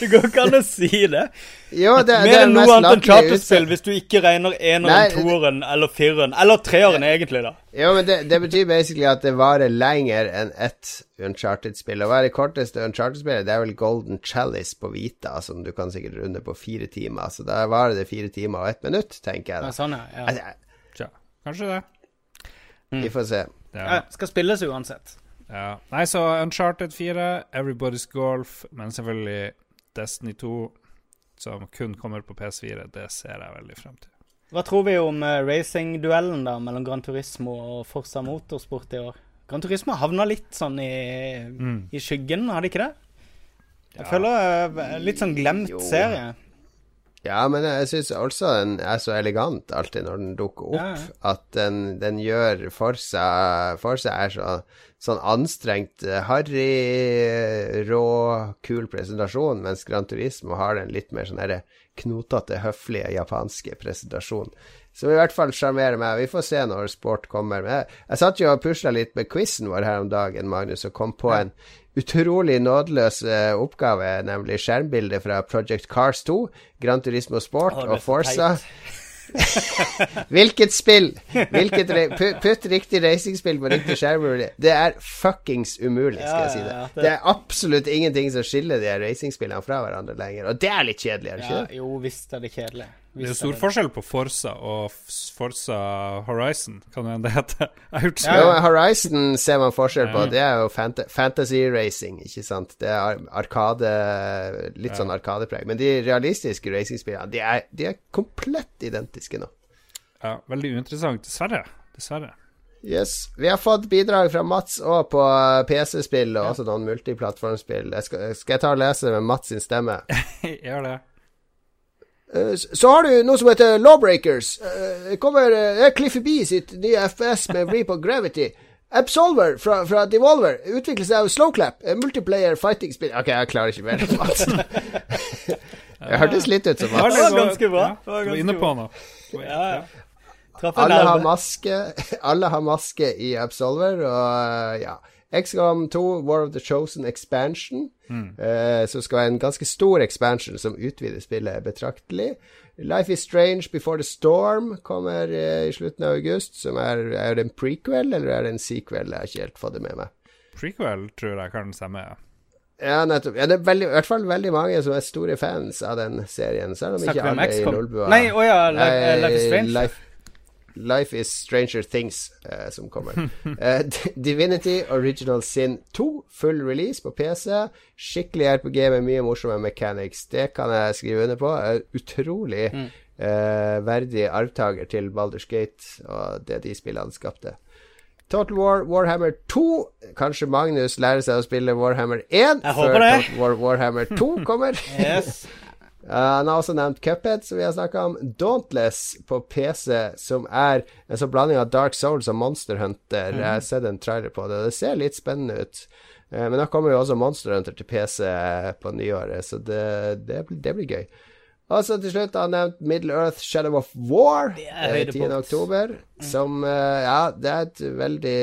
Det går ikke an å si det. Jo, det, det Mer er enn noe annet Uncharted-spill, hvis du ikke regner eneren, toeren eller fireren. Eller treeren, egentlig, da. Jo, men det, det betyr basically at det varer lenger enn ett Uncharted-spill. Og hva er det korteste Uncharted-spillet? Det er vel Golden Chalice på Vita, som du kan sikkert runde på fire timer. Så da varer det fire timer og ett minutt, tenker jeg Ja, sånn, ja. ja. Altså, kanskje det. vi får se. Ja. ja. Skal spilles uansett. Ja. Nei, så Uncharted 4, Everybody's Golf, men selvfølgelig Destiny 2, som kun kommer på PS4, det ser jeg veldig frem til. Hva tror vi om uh, racingduellen da mellom Gran Turismo og Forza Motorsport i år? Gran Turismo havna litt sånn i, i skyggen, har de ikke det? Jeg føler uh, litt sånn glemt Jo. serie. Ja, men jeg syns også den er så elegant alltid når den dukker opp, Ja, at den, den gjør for seg For seg er så, sånn anstrengt, eh, harry, rå, kul presentasjon, mens Gran Turismo har den litt mer sånn derre knotete, høflige japanske presentasjonen. Som i hvert fall sjarmerer meg. Vi får se når sport kommer. Jeg, jeg satt jo og pusla litt med quizen vår her om dagen, Magnus, og kom på en utrolig nådeløs eh, oppgave, nemlig skjermbildet fra Project Cars 2, Gran Turismo Sport oh, og Forsa. Forza. (laughs) (laughs) Hvilket spill? Hvilket putt riktig racingspill på riktig skjerm. Det er fuckings umulig, skal jeg si det. Det- Det er absolutt ingenting som skiller de racingspillene fra hverandre lenger, og det er litt kjedelig, er det ikke Ja, jo visst er det kjedelig. Det er jo stor forskjell på Forza og Forsa Forza Horizon, kan det hende det heter. (laughs) Jeg har Ja, Horizon ser man forskjell på. Det er jo fant fantasy racing, ikke sant. Det er arkade Litt sånn arkadepreg. Men de realistiske racingspillene, de er, de er komplett identiske nå. ja, veldig uinteressant. Dessverre. Dessverre. Yes. Vi har fått bidrag fra Mats òg på PC-spill og også noen multiplattformspill. Skal, skal jeg ta og lese med Mats sin stemme? (laughs) Gjør det. Eh, Så har du noe som heter Lawbreakers. Eh, Det kommer eh, det er Cliffy B sitt nye FPS med Reap of Gravity. Absolver fra, fra Devolver seg av Slowclap, en multiplayer fighting-spill Ok, jeg klarer ikke mer. Mats. (laughs) Det hørtes litt ut som Det var ganske bra. Du var inne på noe. Ja, ja. Alle har maske Alle har maske i Absolver, og ja. XCOM 2, War of the Chosen Expansion, eh, som skal være en ganske stor expansion som utvider spillet betraktelig. Life is Strange Before the Storm kommer eh, i slutten av august, som er, er det en prequel, eller er det en sequel? Jeg har ikke helt fått det med meg. Prequel tror jeg kan stemme. ja. Ja, nettopp. Ja, det er veldig, i hvert fall veldig mange som er store fans av den serien, selv om ikke alle i? Lolbua Nei, å ja, Life, Life is Strange. Life, Life is Stranger Things eh, som kommer. (laughs) Eh, Divinity Original Sin 2, full release på PC. Skikkelig RPG med mye morsomme mechanics. Det kan jeg skrive under på. Utrolig Mm. eh, verdig arvtaker til Baldur's Gate og det de spillene skapte. Total War Warhammer 2. Kanskje Magnus lærer seg å spille Warhammer 1 Jeg før. Total War Warhammer 2 (laughs) kommer. Yes. Uh, han har også nevnt Cuphead, som vi har snakka om. Dauntless på PC, som er en sånn blanding av Dark Souls og Monster Hunter. Jeg har sett en trailer på det, og det ser litt spennende ut. Uh, men da kommer jo også Monster Hunter til PC på nyåret, så det, det, blir- det blir gøy. Og så til slutt har han nevnt Middle Earth Shadow of War er eh, høydepunkt. 10. oktober. Som eh, Ja, det er et veldig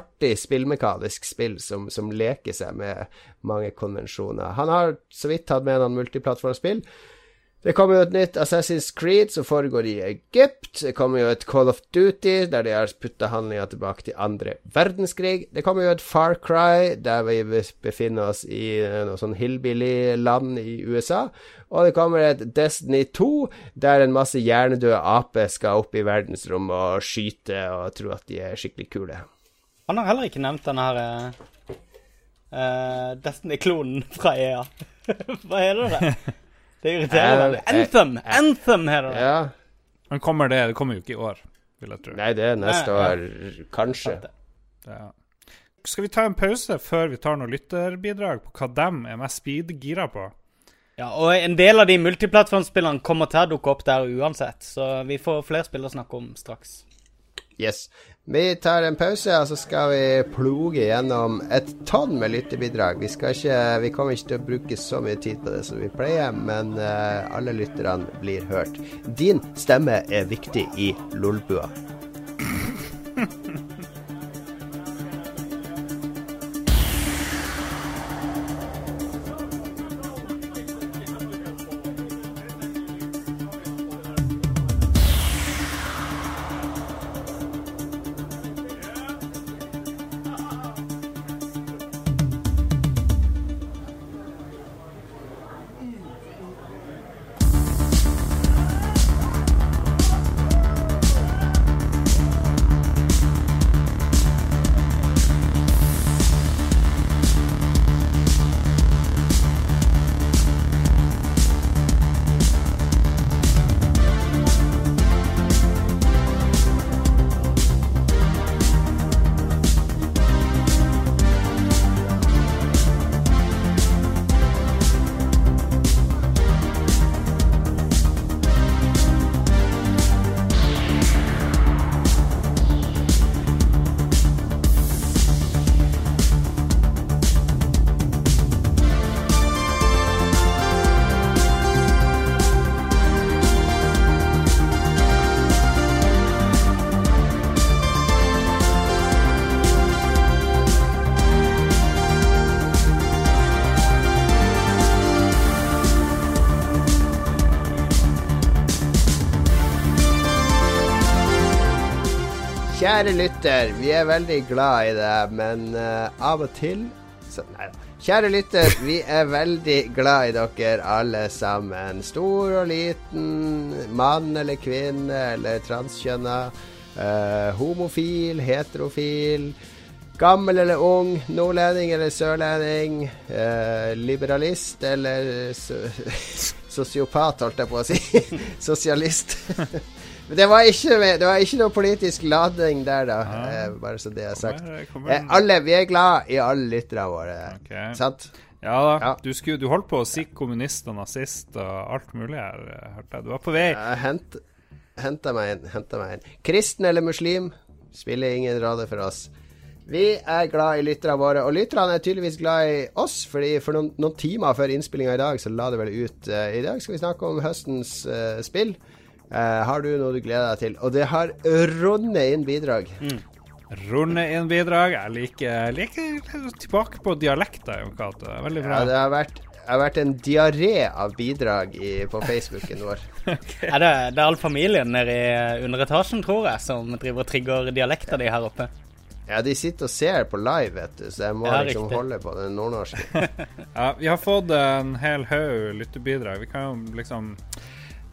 artig spillmekanisk spill som, som leker seg med mange konvensjoner. Han har så vidt tatt med noen multiplattformspill. Det kommer jo et nytt Assassin's Creed som foregår i Egypt. Det kommer jo et Call of Duty der de har putta handlinga tilbake til andre verdenskrig. Det kommer jo et Far Cry der vi befinner oss i noe sånn hillbilly-land i USA. Og det kommer et Destiny 2 der en masse hjernedøde aper skal opp i verdensrommet og skyte og tro at de er skikkelig kule. Han har heller ikke nevnt denne her uh, Destiny-klonen fra EA. (laughs) Hva heter det? Det irriterer meg. Anthem! Anthem heter det. Ja. Men kommer det Det kommer jo ikke i år, vil jeg tro. Nei, det er neste år, kanskje. Ja. Skal vi ta en pause før vi tar noen lytterbidrag på hva dem er mest speed-gira på? Ja, og en del av de multiplattformspillene kommer til å dukke opp der uansett, så vi får flere spill å snakke om straks. Yes. Vi tar en pause, og så skal vi ploge gjennom et tonn med lyttebidrag. Vi, ikke, vi kommer ikke til å bruke så mye tid på det som vi pleier, men uh, alle lytterne blir hørt. Din stemme er viktig i Lolbua. Lytter, vi er veldig glad i deg, men uh, av og til så, Nei da. Kjære lytter, vi er veldig glad i dere alle sammen. Stor og liten, mann eller kvinne eller transkjønna. Uh, homofil, heterofil. Gammel eller ung, nordlending eller sørlending. Eh, liberalist eller so (laughs) sosiopat, holdt jeg på å si. (laughs) Sosialist. (laughs) det var, ikke, det var ikke noe politisk lading der, da. Ja. Eh, bare så det er sagt. Kommer, kommer eh, alle, vi er glad i alle lytterne våre. Okay. Sant? Ja da. Ja. Du, skulle, du, holdt på å si kommunist og nazist og alt mulig her, hørte jeg. Du var på vei. Ja, hent, henta meg inn. Henta meg inn. Kristen eller muslim spiller ingen rolle for oss. Vi er glad i lytterne våre, og lytterne er tydeligvis glad i oss. fordi For noen, noen timer før innspillinga i dag, så la det vel ut uh, I dag skal vi snakke om høstens uh, spill. Uh, har du noe du gleder deg til? Og det har rundet inn bidrag. Mm. Runde inn bidrag. Jeg liker, liker tilbake på dialekter, Jon Cato. Veldig bra. Ja, det har vært, har vært en diaré av bidrag i, på Facebooken vår. (laughs) okay. er det, det, er all familien nede i underetasjen, tror jeg, som driver og trigger dialekter de her oppe? Ja, de sitter og ser på live, vet du, så jeg må ja, liksom riktig. holde på den nordnorske. (laughs) ja, vi har fått en hel haug lyttebidrag. Vi kan jo liksom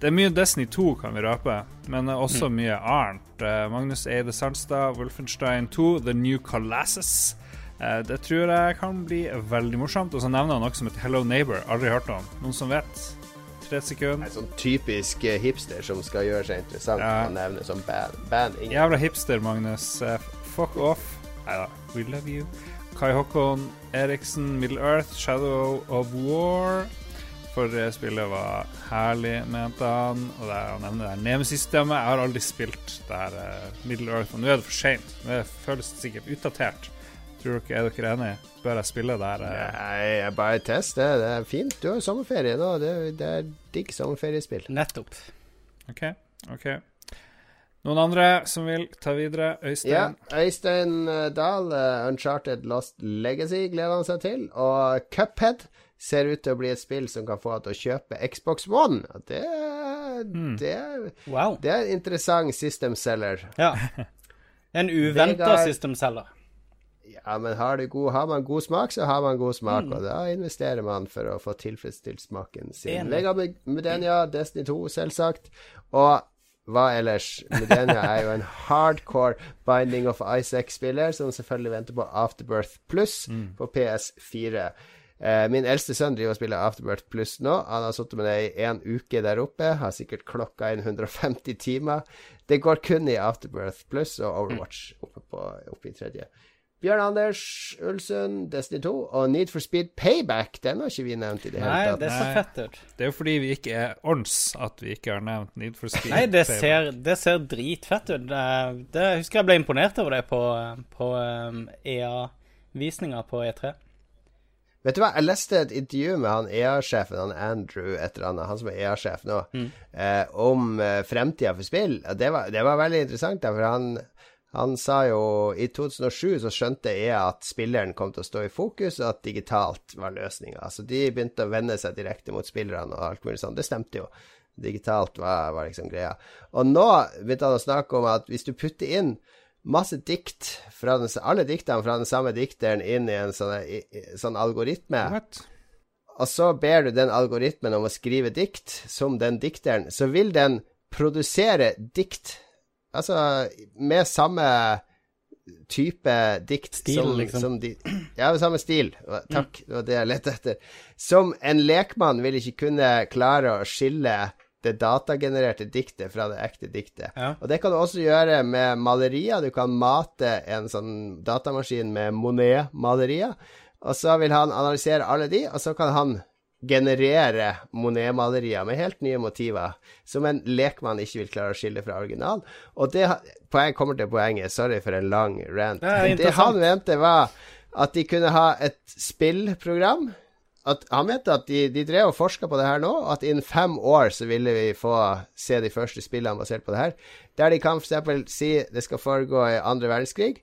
det er mye Destiny 2, kan vi røpe, men også mm. mye annet. Uh, Magnus Eide Sandstad, Wolfenstein 2, The New Colossus. Uh, det tror jeg kan bli veldig morsomt. Og så nevner han noe som heter Hello Neighbor. Aldri hørt om. Noen som vet? Tre sekunder. En sånn typisk uh, hipster som skal gjøre seg interessant ja. og nevne som band. band Jævla hipster, Magnus. fuck off. Nei da. We love you. Kai Håkon Eriksen, Middle Earth, Shadow of War. Forrige spillet var herlig, mente han. Og det er, han nevner det Nemesis-stemmet. Jeg har aldri spilt det her uh, Middle Earth, og nå er det for seint. Det føles sikkert utdatert. Tror dere, Er dere enige? Bør jeg spille det her? Uh... Nei, jeg bare test det. Det er fint. Du har sommerferie nå. Det, det er digg sommerferiespill. Nettopp. OK. ok Noen andre som vil ta videre? Øystein? Ja, Øystein eh, Dahl, Uncharted Lost Legacy, gleder han seg til. Og Cuphead ser ut til å bli et spill som kan få deg til å kjøpe Xbox One. Det, det, Wow. det er en interessant system seller. (laughs) Ja. En uventa Vegard- systemselger. Ja, men har, du god, har man god smak, så har man god smak, og da investerer man for å få tilfredsstilt smaken sin. Vegard Mudenia, Destiny 2, selvsagt. Og hva ellers? Mudenia er jo en hardcore Binding of Isaac-spiller, som selvfølgelig venter på Afterbirth Pluss på PS4. Eh, min eldste sønn driver og spiller Afterbirth Pluss nå. Han har sittet med det i en uke der oppe. Har sikkert klokka inn 150 timer. Det går kun i Afterbirth Pluss og Overwatch oppe, på, oppe i tredje. Bjørn Anders Ulsund, Destiny 2 og Need for Speed Payback. Den har ikke vi nevnt i det hele tatt. det er så fett ut. Det er jo fordi vi ikke er ons at vi ikke har nevnt Need for Speed. Nei, det Payback. ser, det ser dritfett ut. Det, det jeg husker jeg ble imponert over det på, på um, EA-visninga på E E3. Vet du hva, jeg leste et intervju med han EA-sjefen, han Andrew et eller annet, han som er EA-sjef nå, eh, om eh, fremtida for spill. Det var, det var veldig interessant, da, for han, han sa jo I 2007 så skjønte EA at spilleren kom til å stå i fokus, og at digitalt var løsninga. Så de begynte å vende seg direkte mot spillerne og alt mulig sånn. Det stemte jo. Digitalt var, var liksom greia. Og nå begynte han å snakke om at hvis du putter inn masse dikt, fra den, alle diktene fra den samme dikteren, inn i en sånn, i, i, sånn algoritme, What? og så ber du den algoritmen om å skrive dikt som den dikteren, så vil den produsere dikt, altså med samme type dikt Stil, som, liksom. som de, Ja, med samme stil. Takk, det var det jeg lette etter. Som en lekmann vil ikke kunne klare å skille det datagenererte diktet fra det ekte diktet. Ja. Og det kan du også gjøre med malerier. Du kan mate en sånn datamaskin med Monet-malerier, og så vil han analysere alle de, og så kan han generere Monet-malerier med helt nye motiver, som en lekmann ikke vil klare å skille fra original. Og det poeng kommer til poenget. Sorry for en lang rant. Det Det han mente, var at de kunne ha et spillprogram at han mente at de, de drev og forska på det her nå, at innen fem år så ville vi få se de første spillene basert på det her. Der de kan f.eks. si det skal foregå i andre verdenskrig,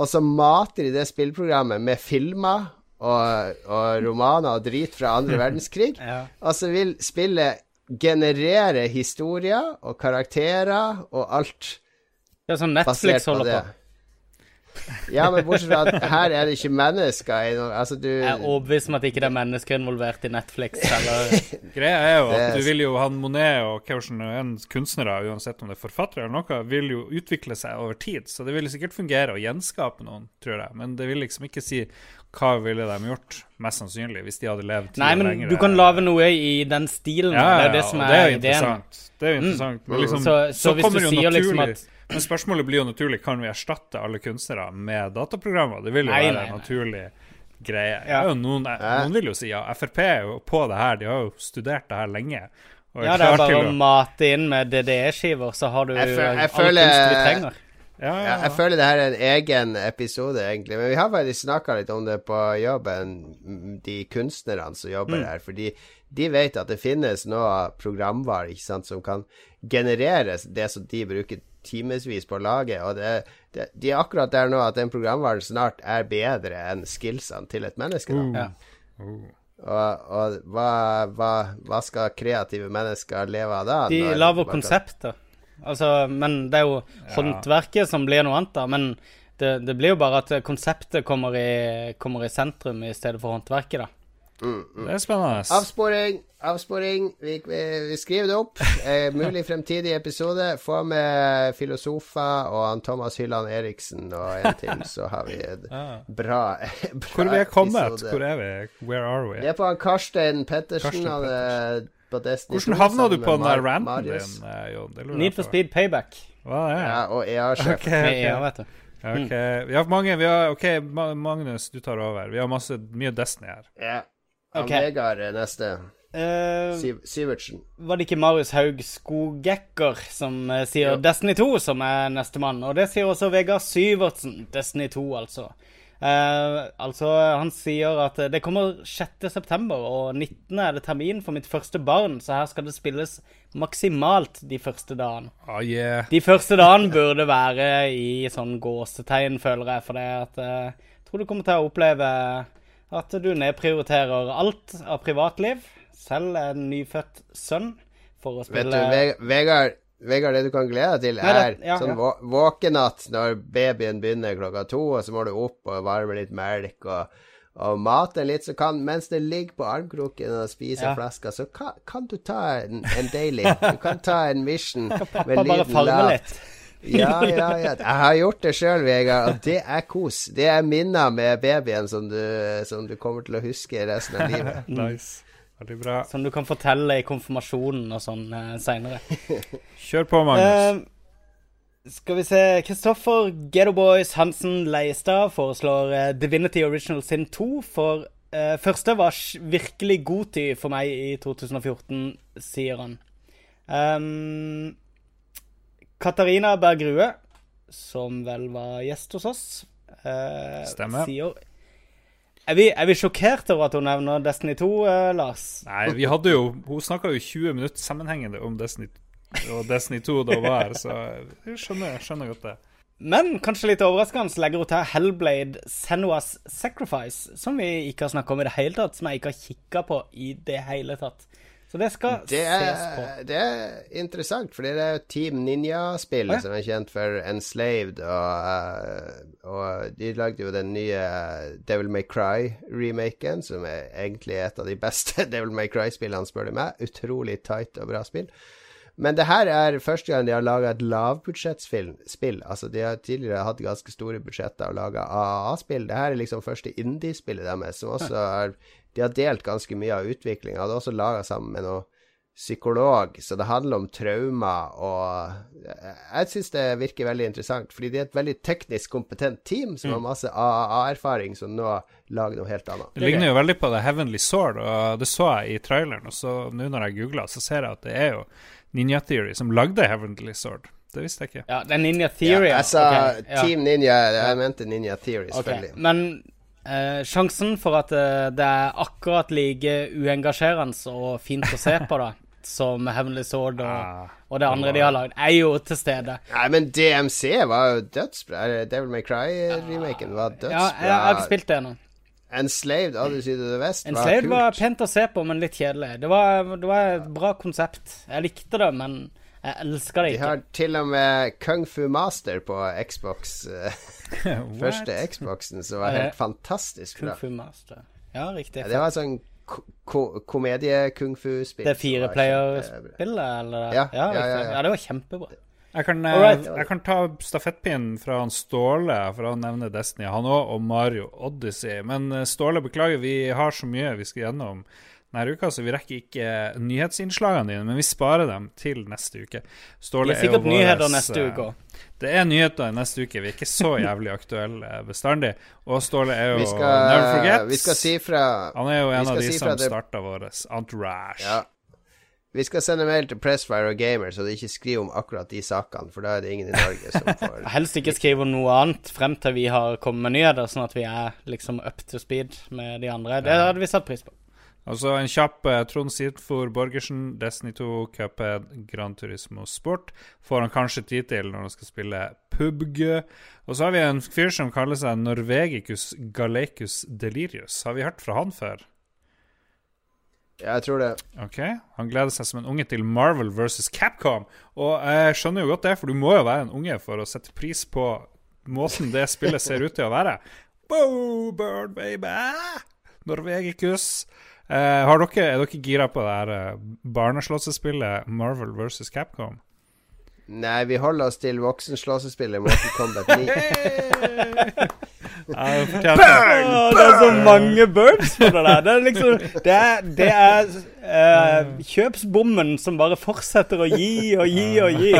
og så mater de det spillprogrammet med filmer og, og romaner og drit fra andre (laughs) verdenskrig. Ja. Og så vil spillet generere historier og karakterer og alt sånn basert Netflix holder på. Ja, men bortsett fra at her er det ikke mennesker Altså, du Jeg er overbevist om at ikke det er mennesker involvert i Netflix. Eller (laughs) Greia er jo at du vil jo han Monet og hvordan en kunstnere, uansett om det er forfattere eller noe, vil jo utvikle seg over tid. Så det vil sikkert fungere å gjenskape noen, tror jeg. Men det vil liksom ikke si hva ville de gjort, mest sannsynlig, hvis de hadde levd Nei, men lengre. du kan lage noe i den stilen. ja, det er det som og er, det er ideen. Det er jo interessant. Men liksom, Så- så hvis du sier sier liksom at- Men spørsmålet blir jo naturlig kan vi erstatte alle kunstnere med dataprogrammer. Det vil jo Nei, være nei, en nei. naturlig greie. Ja. Er jo noen, noen vil jo si ja. Frp er jo på det her, de har jo studert det her lenge. Og Ja, det er bare å mate inn med DDE-skiver, så har du Jeg føler, jeg all kunst vi trenger. Ja, ja, Ja, jeg føler det her er en egen episode, egentlig. Men vi har faktisk snakka litt om det på jobben, de kunstnerne som jobber Mm. her. Fordi de vet at det finnes noe programvare ikke sant, som kan generere det som de bruker timevis på laget. Og det, det, de er akkurat der nå at den programvaren snart er bedre enn skillsene til et menneske. Da. Ja. Og, og hva, hva, hva skal kreative mennesker leve av da? De lager konsepter. Altså, men det er jo håndverket som blir noe annet, da. Men det, det blir jo bare at konseptet kommer i, kommer i sentrum i stedet for håndverket, da. Det er spennende. Avsporing, avsporing. Vi, vi, vi skriver det opp. Eh, mulig fremtidig episode. Få med filosofer og han Thomas Hylland Eriksen og en til, så har vi en (laughs) bra, bra Hvor vi er kommet? episode. Hvor er vi? Where are we? Det er på han Karstein Pettersen. Er på Destiny Hvordan 2 havna du på den der Mar- ranten din, eh, Jon? Det lurer Need for speed payback. Hva er det? Ja, og EA-sjef. Ok, okay. ok. EA, vet du. Ok, Vi har mange vi har, Ok, Magnus, du tar over. Vi har masse, mye Destiny her. Ja. Han Ok. Vegard er neste. Uh, Siv Sivertsen. var det ikke Marius Haug Skogekker som uh, sier Jo. Destiny 2 som er nestemann? Og det sier også Vegard Syvertsen. Destiny 2, altså. Uh, altså, han sier at det kommer 6.9, og 19. er det termin for mitt første barn, så her skal det spilles maksimalt de første dagene. Oh, yeah. De første dagene burde være i sånn gåsetegn, føler jeg, for det at eh, jeg tror du kommer til å oppleve at du nedprioriterer alt av privatliv, selv en nyfødt sønn, for å Vet spille du, Ve- Vegard, Vegard, det du kan glede deg til, er ja, sånn ja. vå- våkenatt når babyen begynner klokka to, og så må du opp og varme litt melk og, og mate litt, så kan, mens det ligger på armkroken og spiser Ja. flasker, så kan, kan du ta en, en daily. Du kan ta en mission (laughs) med lyden lav. Ja, ja, ja. Jeg har gjort det sjøl, Vegard, og det er kos. Det er minner med babyen som du, som du kommer til å huske resten av livet. (laughs) Nice. Veldig bra. Som du kan fortelle i konfirmasjonen og sånn uh, seinere. (laughs) Kjør på, Magnus. Uh, skal vi se Kristoffer Ghetto Boys Hansen Leistad foreslår uh, Divinity Original Sin 2. For uh, første var virkelig god tid for meg i 2014, sier han. Um, Katarina Bergrue, som vel var gjest hos oss, eh, Stemmer. sier er vi, er vi sjokkert over at hun nevner Destiny 2, eh, Lars? Nei, vi hadde jo Hun snakka jo 20 minutter sammenhengende om Destiny og Destiny 2 da hun var her, så jeg skjønner, skjønner godt det. Men kanskje litt overraskende legger hun til Hellblade Senua's Sacrifice, som vi ikke har snakka om i det hele tatt, som jeg ikke har kikka på i det hele tatt. Så det skal Det ses på. er, det er interessant, for det er jo Team Ninja-spill ah, ja. som er kjent for Enslaved, og, eh, og de lagde jo den nye Devil May Cry-remaken, som er egentlig et av de beste (laughs) Devil May Cry-spillene, spør du meg. Utrolig tight og bra spill. Men det her er første gang de har laga et lavbudsjettspill. Altså, de har tidligere hatt ganske store budsjetter og laga AAA-spill. Det her er liksom første indie-spillet deres, som også har De har delt ganske mye av utviklinga. Hadde også laga sammen med noen psykolog, så det handler om traumer og Jeg syns det virker veldig interessant, fordi det er et veldig teknisk kompetent team som har masse AAA-erfaring, som nå lager noe helt annet. Det ligner jo veldig på The Heavenly Sword, og det så jeg i traileren. Og så nå når jeg googla, så ser jeg at det er jo Ninja Theory som lagde Heavenly Sword. Det visste jeg ikke. Ja, det er Ninja Theory. Ja, jeg sa okay, ja. Team Ninja, jeg mente Ninja Theory, Ok, Okay. Men eh, sjansen for at eh, det er akkurat like uengasjerende og fint å se på, da, (laughs) som Heavenly Sword og, Ah, og det andre de har lagd, er jo til stede. Nei, men DMC var jo dødsbra. Devil May Cry-remaken var Ja, jeg, jeg har ikke spilt det ennå. Enslaved, Odyssey to the West, var Enslaved kult. var pent å se på, men litt kjedelig. Det var, det var et bra konsept. Jeg likte det, men jeg elsker det De har til og med Kung Fu Master på Xbox. eh, (laughs) (laughs) første Xboxen, som var helt fantastisk fantastisk Kung. Fu Master. Ja, riktig. Ja, det var sånn ko ko komedie-kung-fu-spill. det er var eller? Ja, ja, ja, ja. ja, det var kjempebra. Jeg kan, eh, Alright. jeg kan ta stafettpinnen fra han Ståle, for han nevner Destiny, han òg, og Mario Odyssey. Men eh, Ståle, beklager, vi har så mye vi skal gjennom denne uka, så vi rekker ikke nyhetsinnslagene dine, men vi sparer dem til neste uke. Ståle Det er sikkert er våres, nyheter neste eh, uke òg. Det er nyheter neste uke. Vi er ikke så jævlig aktuelle bestandig. Og Ståle er jo Vi skal, Never forget. vi skal si fra Han er jo en av de si som det- starta vår entourage. Ja. Vi skal sende mail til Pressfire og Gamer, så de ikke skriver om akkurat de sakene, for da er det ingen i Norge som (laughs) får Helst ikke skrive om noe annet frem til vi har kommet med nyheter, sånn at vi er liksom up to speed med de andre. Det hadde vi satt pris på. Altså en kjapp eh, Trond Sidfor Borgersen, Destiny 2, Cuphead, Gran Turismo Sport. Får han kanskje tid til når han skal spille PubG. Og så har vi en fyr som kaller seg Norvegicus Galecus Delirius. Har vi hørt fra han før? Ja, jeg tror det. Ok, Han gleder seg som en unge til Marvel versus Capcom. Og jeg skjønner jo godt det, for du må jo være en unge for å sette pris på måten det spillet ser ut til å være. (laughs) Wow, bird baby! Norvegicus. Har dere, er dere gira på det her eh, barneslåssespillet Marvel versus Capcom? Nei, vi holder oss til voksenslåssespillet Mortal Kombat 9. Ja, det Burn, det er så mange burns på det der. Det er liksom Det er, det er eh, kjøpsbommen som bare fortsetter å gi og gi og gi.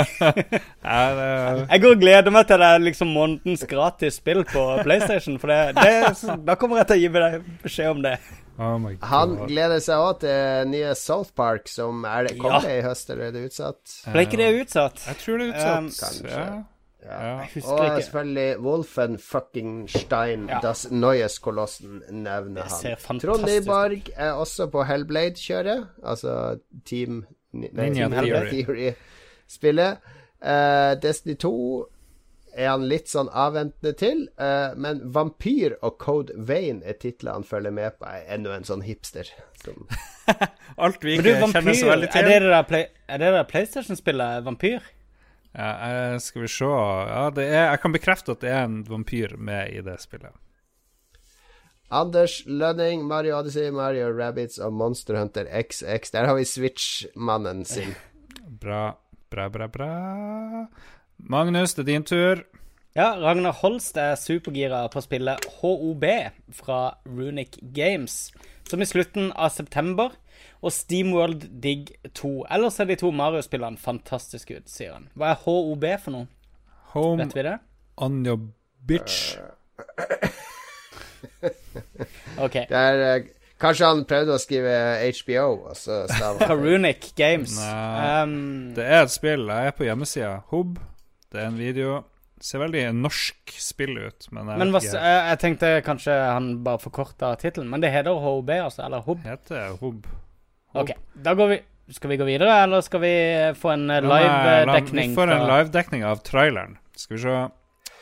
(laughs) Jeg går og gleder meg til det er liksom månedens gratis spill på PlayStation. For det, det, da kommer jeg til å gi deg beskjed om det. oh Han gleder seg òg til nye South Park, som er det Kommer ja. i høst, eller er det utsatt? Ble ikke det utsatt? Jeg tror det er Um, utsatt. kanskje. ja. Ja. Ja. Jeg Og ikke. selvfølgelig Wolfen fucking Stein, Ja. Das Neues Kolossen, nevner han. Trond. Nyborg er også på Hellblade-kjøret, altså Team Ninja. Theory-spillet. Uh, Destiny 2 er han litt sånn avventende til, uh, men Vampyr og Code Vein er titler han følger med på. Er ennå en sånn hipster. Som, (laughs) Alt vi ikke du, vampyr, kjenner så veldig til. det det der, play, er det det der PlayStation-spillet Vampyr? Ja, eh, skal vi se Ja, det er, jeg kan bekrefte at det er en vampyr med i det spillet. Anders Lønning, Mario Odyssey, Mario Rabbits og Monster Hunter XX. Der har vi Switch-mannen sin. (laughs) Bra, bra, bra, bra. Magnus, det er din tur. Ja, Ragnar Holst er supergira på å spille HOB fra Runic Games, som i slutten av september. Og Steamworld Dig 2. Ellers er de to Mario-spillene fantastiske ut, sier han. Hva er HOB for noe? Home Vet vi det? on your bitch. (laughs) OK. Det er eh, Kanskje han prøvde å skrive HBO, og så stava Fra (laughs) Runic Games. Nei. Um, Det er et spill. Jeg er på hjemmesida. Hob. Det er en video. Ser veldig norsk spill ut, men jeg men hva, vet s- ikke. jeg, jeg tenkte kanskje han bare forkorta tittelen, men det heter HOB, altså? Eller HOB? Heter Hob. OK. Da går vi Skal vi gå videre, eller skal vi få en eh, live-dekning? Vi får en live-dekning av traileren. Skal vi se.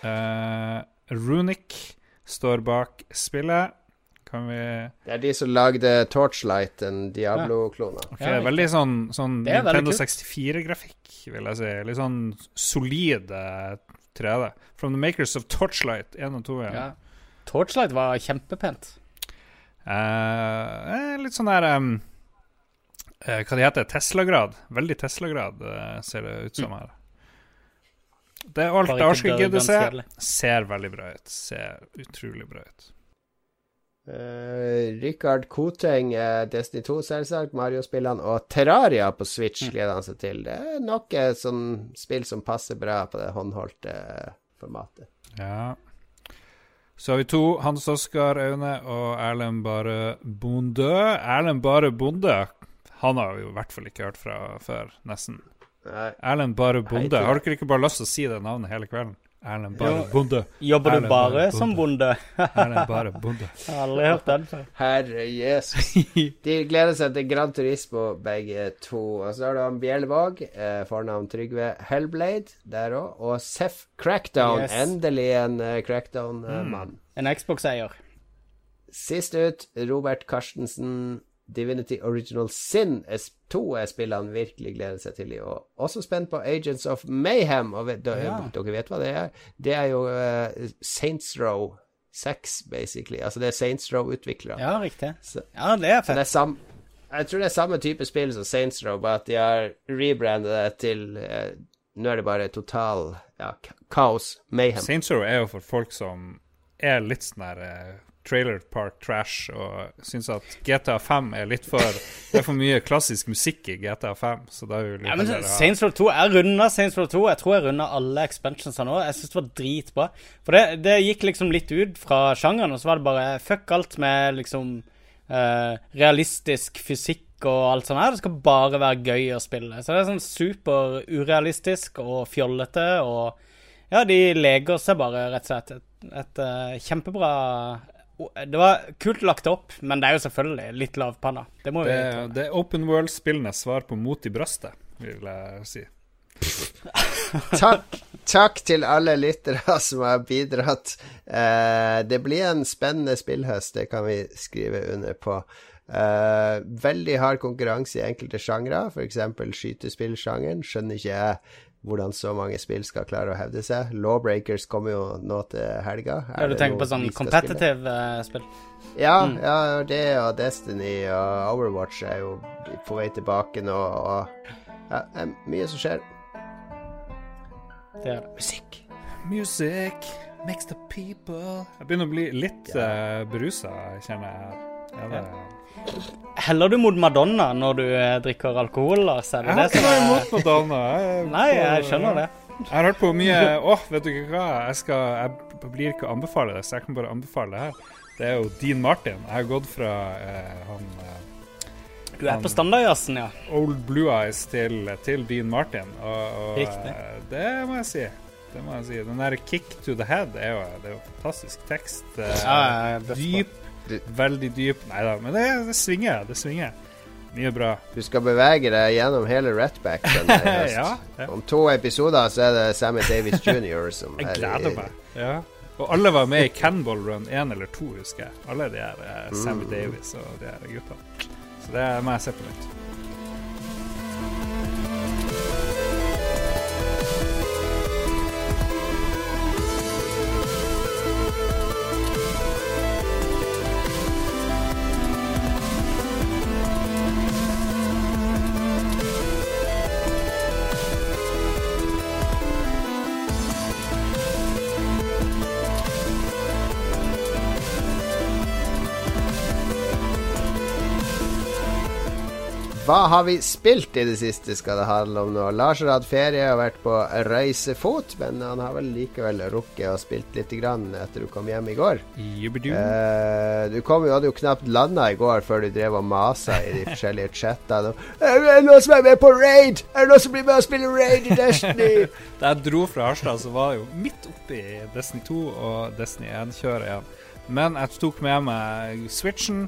uh, Runic står bak spillet. Kan vi Det er de som lagde Torchlight, en Diablo-klone. Ok, Ja, Veldig sånn, sånn Nintendo 64-grafikk, vil jeg si. Litt sånn solid eh, 3D. From the makers of Torchlight 1 og 2. Ja. Ja. Torchlight var kjempepent. Eh, eh, litt sånn der em, eh, Hva det heter Tesla-grad. Veldig Tesla-grad eh, ser det ut som her. Det er alt gidde se. Ser veldig bra ut. Ser utrolig bra ut. Uh, Rikard Koteng, eh, Destiny 2 selvsagt, Mario-spillene og Terraria på Switch Mm. gleder han seg til. Det er nok et sånn spill som passer bra på det håndholdte eh, formatet. Ja. Så har vi to. Hans Oskar Aune og Erlend Bare Bonde. Erlend Bare Bonde Han har vi i hvert fall ikke hørt fra før, nesten. Nei. Erlend Bare Bonde. Har dere ikke bare lyst til å si det navnet hele kvelden? Erlend Bare Jo. Bonde. Jobber du bare som bonde? Erlend Bare Bonde. (laughs) Jeg har aldri hørt den før. Herre Jesus. (laughs) De gleder seg til Gran Turismo, begge to. Og så har du han Bjellvåg, eh, fornavn Trygve Hellblade, der òg. Og Seff Crackdown. Yes. Endelig en uh, Crackdown-mann. En Xbox-eier. Sist ut, Robert Karstensen. Divinity Original Sin 2 er spillet han virkelig gleder seg til i år. Også spent på Agents of Mayhem. Og vet, Ja. Dere vet hva det er? Det er jo uh, Saints Row 6, basically. Altså det er Saints Row-utviklere. Ja, riktig. Så- Ja, det er det fett. er jeg tror det er samme type spill som Saints Row, bare at de har rebrandet det til eh, Nå er det bare total ja, kaos. Mayhem. Saints Row er jo for folk som er litt sånn der eh, trailer park trash og syns at GTA 5 er litt for Det er for mye klassisk musikk i GTA 5, så da vil vi Ja, men Saints Row 2 Jeg runda Saints Row 2. Jeg tror jeg runda alle expansionsene nå. Jeg syns det var dritbra. For det, det gikk liksom litt ut fra sjangeren, og så var det bare fuck alt med liksom eh, realistisk fysikk og alt sånt her. Det skal bare være gøy å spille. Så det er sånn super urealistisk og fjollete og Ja, de leger seg bare, rett og slett. Et, et et kjempebra Det var kult lagt opp, men det er jo selvfølgelig litt lavpanna. Det må vi Det, det er open world-spillenes svar på Mot i brøstet, vil jeg si. (laughs) Takk, takk til alle lyttere som har bidratt. Eh, det blir en spennende spillhøst, det kan vi skrive under på. Eh, veldig hard konkurranse i enkelte sjangre, f.eks. skytespillsjangeren. Skjønner ikke jeg hvordan så mange spill skal klare å hevde seg. Lawbreakers kommer jo nå til helga. Er Ja, du tenker på sånn competitive eh, spill? Ja, ja, det og Destiny og Overwatch er jo på vei tilbake nå, og ja, det er mye som skjer. Det er. Musikk. Music makes the people Jeg begynner å bli litt uh, berusa, kjenner jeg. Ja, Heller du mot Madonna når du eh, drikker alkohol, Lars? Er det jeg har det ikke noe imot Madonna. Jeg Nei, på- jeg skjønner det. Jeg har hørt på mye Åh, vet du ikke hva? Jeg, skal, jeg blir ikke å anbefale det, så jeg kan bare anbefale det her. Det er jo Dean Martin. Jeg har gått fra eh, han eh, Du er på standardjazzen, ja. Old Blue Eyes til, til Dean Martin, og, og Riktig. eh, det må jeg si. Det må jeg si. Den der 'Kick to the Head' er jo, det er jo fantastisk tekst. Ja, dyp. Veldig dyp. Nei da, men det, det svinger. Det svinger. Mye bra. Du skal bevege deg gjennom hele Ratback (laughs) ja, ja. Om to episoder så er det Sammy Davis jr. som Jeg er gleder meg. Ja. Og alle var med i Canball Run 1 eller 2, husker jeg. Alle de her eh, Sammy Mm. Davis og de her gutta. Så det må jeg se på nytt. Hva har vi spilt i det siste, skal det handle om nå. Lars har hatt ferie og vært på reisefot, men han har vel likevel rukket å spilt litt grann etter du kom hjem i går. Eh, du kom jo, hadde jo knapt landa i går før du drev og masa i de forskjellige chattene. Er det noen som er med på raid? Er det noen som blir med og spiller raid i Destiny? (laughs) Da jeg dro fra Harstad, så var det jo midt oppi Destiny 2 og Destiny 1-kjøret igjen. Men jeg tok med meg Switchen.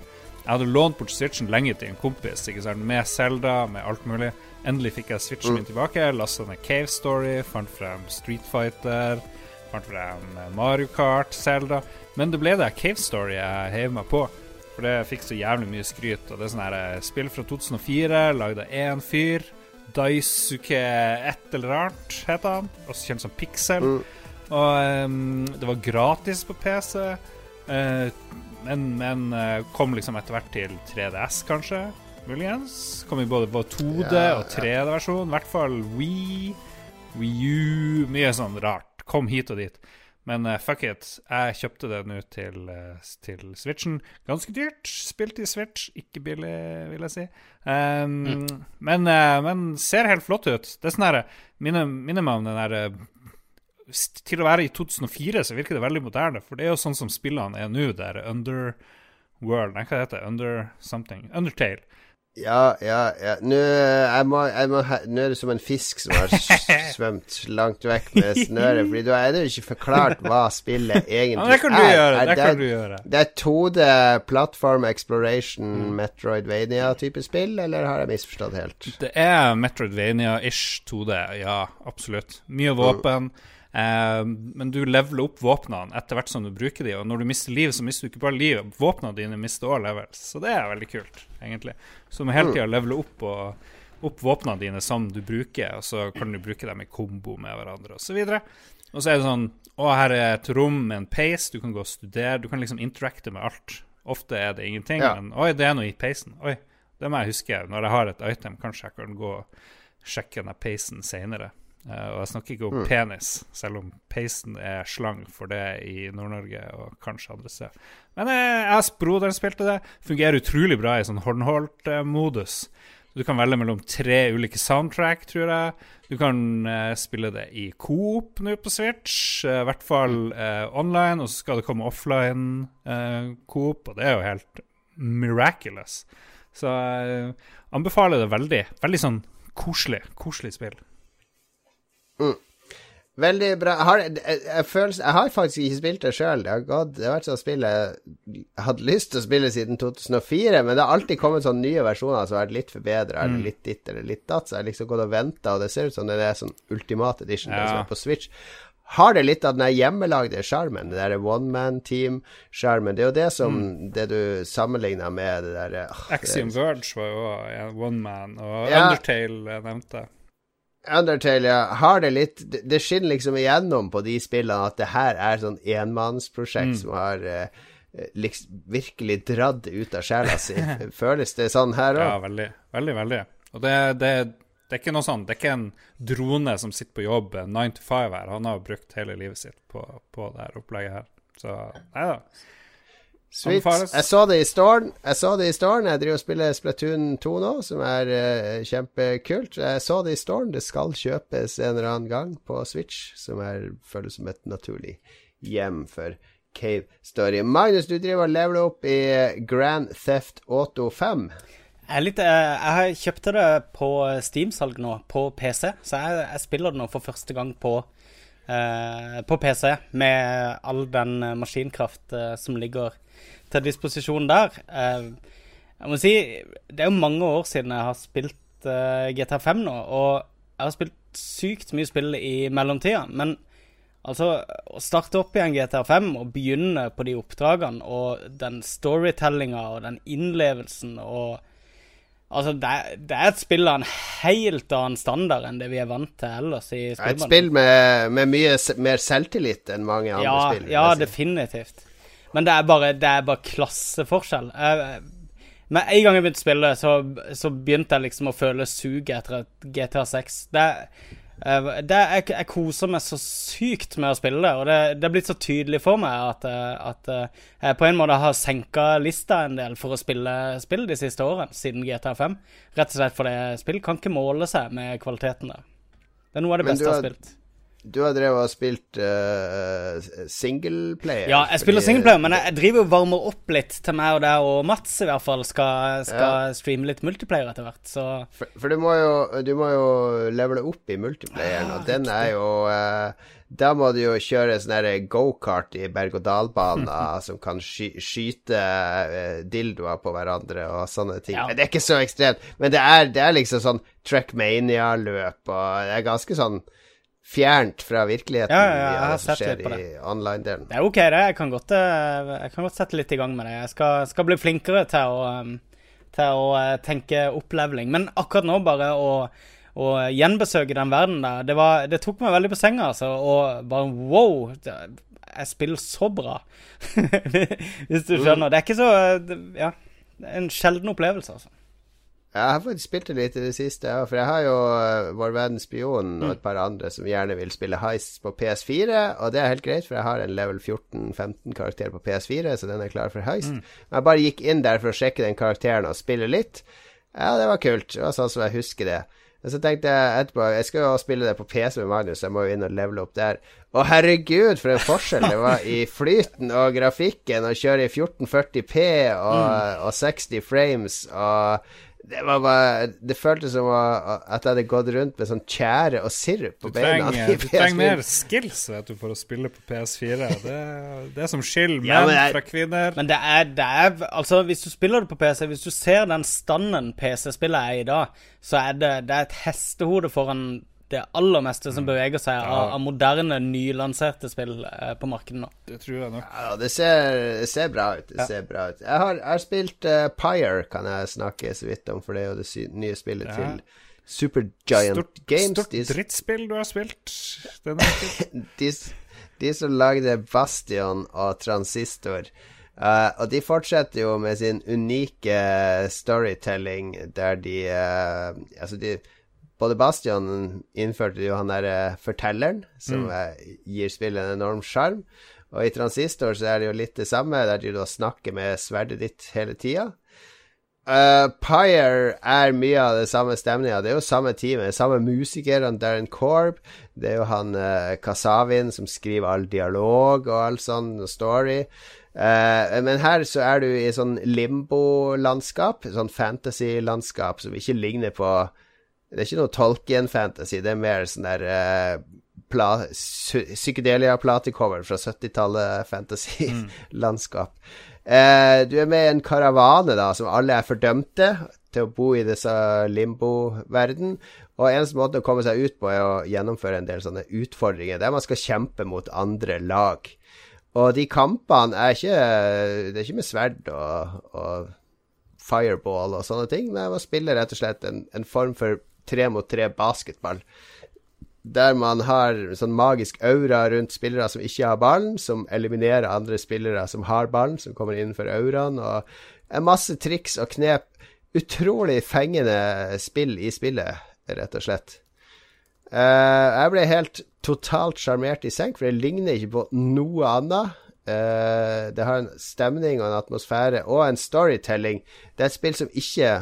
Jeg hadde lånt bort Switchen lenge til en kompis, med Zelda, med alt mulig. Endelig fikk jeg Switchen min tilbake. Lasta ned Cave Story, fant frem Street Fighter, fant frem Mario Kart, Zelda. Men det ble det Cave Story jeg heiv meg på. For det fikk så jævlig mye skryt. Og det er sånn her eh, spill fra 2004, lagd av én fyr. Daisuke et eller annet, heter han. Også kjent som Pixel. Mm. Og um, det var gratis på PC. eh, men men eh, kom liksom etter hvert til 3DS, kanskje. Muligens. Kom i både både 2D og 3D-versjon. I hvert fall Wii, Wii U Mye sånn rart. Kom hit og dit. Men uh, fuck it. Jeg kjøpte det nå til, eh, til Switchen. Ganske dyrt. Spilt i Switch. Ikke billig, vil jeg si. Um, men, uh, men ser helt flott ut. Det er sånn her Minner meg om den der Til å være i 2004 så virker det veldig moderne, for det er jo sånn som spillene er nå, der Underworld Nei, hva heter det? Under something? Undertale. Ja, ja, ja. Nå, jeg må, jeg må, nå er det som en fisk som har (laughs) svømt langt vekk med snøret, Fordi du har ennå ikke forklart hva spillet egentlig Ja, det kan du er. gjøre. Det kan du gjøre. Det er 2D platform exploration Metroidvania-type spill, eller har jeg misforstått helt? Det er Metroidvania-ish 2D, ja, absolutt. Mye våpen. Eh, men du leveler opp våpnene etter hvert som du bruker de, og når du mister liv, så mister du ikke bare liv, våpnene dine mister òg levels. Så det er veldig kult, egentlig. Så du må hele tida levele opp, og, opp våpnene dine som du bruker, og så kan du bruke dem i kombo med hverandre, osv. Og så er det sånn Å, her er et rom med en peis, du kan gå og studere, du kan liksom interacte med alt. Ofte er det ingenting, Ja. men oi, det er noe i peisen. Oi, det må jeg huske når jeg har et item. Kanskje jeg kan gå og sjekke den peisen seinere. Og jeg snakker ikke om penis, selv om peisen er slang for det i Nord-Norge og kanskje andre steder. Men uh, jeg og broderen spilte det. Fungerer utrolig bra i sånn håndholdt-modus. Du kan velge mellom tre ulike soundtrack, tror jeg. Du kan uh, spille det i Coop nå på Switch, i hvert fall eh, online, og så skal det komme offline Coop, og det er jo helt miraculous. Så jeg anbefaler det veldig. Veldig sånn koselig, koselig spill. Veldig bra. Jeg har, jeg, jeg, føler, jeg har faktisk ikke spilt det sjøl. Det, det har vært sånn spill jeg hadde lyst til å spille siden 2004, men det har alltid kommet sånne nye versjoner som har vært litt forbedra, eller litt ditt eller litt datt, så jeg har liksom gått og venta, og det ser ut som det er sånn ultimate edition ja. som er på Switch. Har det litt av den hjemmelagde sjarmen, det der one man team-sjarmen? Det er jo det som det du sammenligna med det der ah, Axiom Verge var jo one man, og Ja. Undertale nevnte jeg. Undertale, ja. Har det litt Det, skinner liksom igjennom på de spillene at det her er sånn enmannsprosjekt som har eh, liksom virkelig dratt ut av sjela si. (laughs) Føles det sånn her Ja, veldig. Veldig, veldig. Og det, det, det er ikke noe sånn Det er ikke en drone som sitter på jobb en 9 to 5 her. Han har brukt hele livet sitt på, på det her opplegget her. Så nei da. Sweet. Jeg så det i storen. Jeg så det i storen. Jeg driver og spiller Splatoon 2 nå, som er uh, kjempekult. Jeg så det i storen. Det skal kjøpes en eller annen gang på Switch, som er, føles som et naturlig hjem for Cave Story. Magnus, du driver og leveler opp i Grand Theft Auto 5. Jeg, litt, eh, jeg har kjøpte det på Steam-salg nå, på PC. Så jeg, jeg spiller det nå for første gang på eh, på PC, med all den eh, maskinkraft eh, som ligger til disposisjon der. Eh, jeg må si, det er jo mange år siden jeg har spilt eh, GTA 5 nå, og jeg har spilt sykt mye spill i mellomtida. Men altså, å starte opp igjen GTA 5 og begynne på de oppdragene, og den storytellinga og den innlevelsen og Altså, det det er, et spill av en helt annen standard enn det vi er vant til ellers i spillbransjen. Et spill med, med, mye mer selvtillit enn mange andre ja, spill. Ja, definitivt. Men det er bare, det er bare klasseforskjell. Jeg, med en gang jeg begynte å spille, så, så begynte jeg liksom å føle suget etter et GTA 6. Det Eh, det, jeg, jeg, koser meg så sykt med å spille det, og det, det er blitt så tydelig for meg at, eh, at eh, jeg på en måte har senka lista en del for å spille spill de siste årene, siden GTA5. Rett og slett fordi spill kan ikke måle seg med kvaliteten der. Det er noe av det beste jeg har spilt. Du har drevet og spilt uh, singleplayer? Ja, jeg spiller singleplayer, men jeg, driver og varmer opp litt til meg og deg, og Mats i hvert fall skal, skal ja. streame litt multiplayer etter hvert, så For, for du, må jo, du, må jo, levele opp i multiplayeren, og den er jo uh, da må du jo kjøre sånn gokart i berg-og-dal-baner (laughs) som kan sky skyte uh, dildoer på hverandre og sånne ting. Ja. Det er ikke så ekstremt, men det er, det er liksom sånn Trackmania-løp, og det er ganske sånn fjernt fra virkeligheten ja, ja, jeg har sett litt på det. online-delen. Det er ok, det. Jeg kan, godt, eh, jeg kan godt sette litt i gang med det. Jeg skal, skal bli flinkere til å, um, til å eh, tenke oppleveling. Men akkurat nå, bare å, å gjenbesøke den verden der, det, var, det, tok meg veldig på senga, altså. Og bare wow! Jeg spiller så bra. (laughs) Hvis du skjønner. Det er ikke så Ja. En sjelden opplevelse, altså. Jeg har faktisk spilt det litt i det siste, for jeg har jo uh, Vår venn Spion og et par andre som gjerne vil spille Heist på PS4, og det er helt greit, for jeg har en level 14-15-karakter på PS4, så den er klar for Heist. Mm. Men jeg bare gikk inn der for å sjekke den karakteren og spille litt. Ja, det var kult. Det var sånn som jeg husker det. Men så tenkte jeg etterpå Jeg skal jo spille det på PC med Magnus, så jeg må jo inn og levele opp der. Å herregud, for en forskjell det var i (laughs) flyten og grafikken. Å kjøre i 1440P og, mm. og 60 frames og det var bare Det føltes som at jeg hadde gått rundt med sånn tjære og sirup på beina. (laughs) du trenger mer skills vet du, for å spille på PS4. Det, det er som skiller menn ja, fra kvinner. Men det er, det er, Altså, hvis du spiller det på PC, hvis du ser den standen PC-spillet er i dag, så er det, det er et hestehode foran det aller meste som mm. beveger seg av, av, moderne, nylanserte spill eh, på markedet nå. Det tror jeg nok. Ja, det ser, ser bra ut. Det ja. ser bra ut. Jeg har, jeg har spilt uh, Pyre, kan jeg snakke så vidt om, for det er jo det nye spillet til Supergiant stort, Games. Stort de, drittspill du har spilt. (laughs) de, de, som lagde Bastion og Transistor. Uh, og de fortsetter jo med sin unike storytelling der de uh, Altså, de både Bastion innførte jo han derre uh, fortelleren, som mm. uh, gir spillet en enorm sjarm. Og i Transistor så er det jo litt det samme, der du da snakker med sverdet ditt hele tida. Uh, Pyre er mye av det samme stemninga. Det er jo samme teamet, samme musikerne, Darren Korb. Det er jo han uh, Kasavin som skriver all dialog og all sånn story. Uh, men her så er du i sånn limbo-landskap, sånn fantasy-landskap som ikke ligner på det er ikke noe Tolkien-fantasy, det er mer sånn der uh, psykedelia-platecover fra 70-tallet fantasy-landskap. Mm. Uh, du er med i en karavane da, som alle er fordømte til å bo i disse limbo-verden. Og eneste måte å komme seg ut på, er å gjennomføre en del sånne utfordringer der man skal kjempe mot andre lag. Og de kampene er ikke Det er ikke med sverd og, og fireball og sånne ting, men man spiller rett og slett en, en form for tre mot tre basketball. Der man har sånn magisk aura rundt spillere som ikke har ballen, som eliminerer andre spillere som har ballen, som kommer innenfor auraen, og en masse triks og knep. Utrolig fengende spill i spillet, rett og slett. Uh, jeg ble helt totalt sjarmert i senk, for det ligner ikke på noe annet. Uh, det har en stemning og en atmosfære og en storytelling. Det er et spill som ikke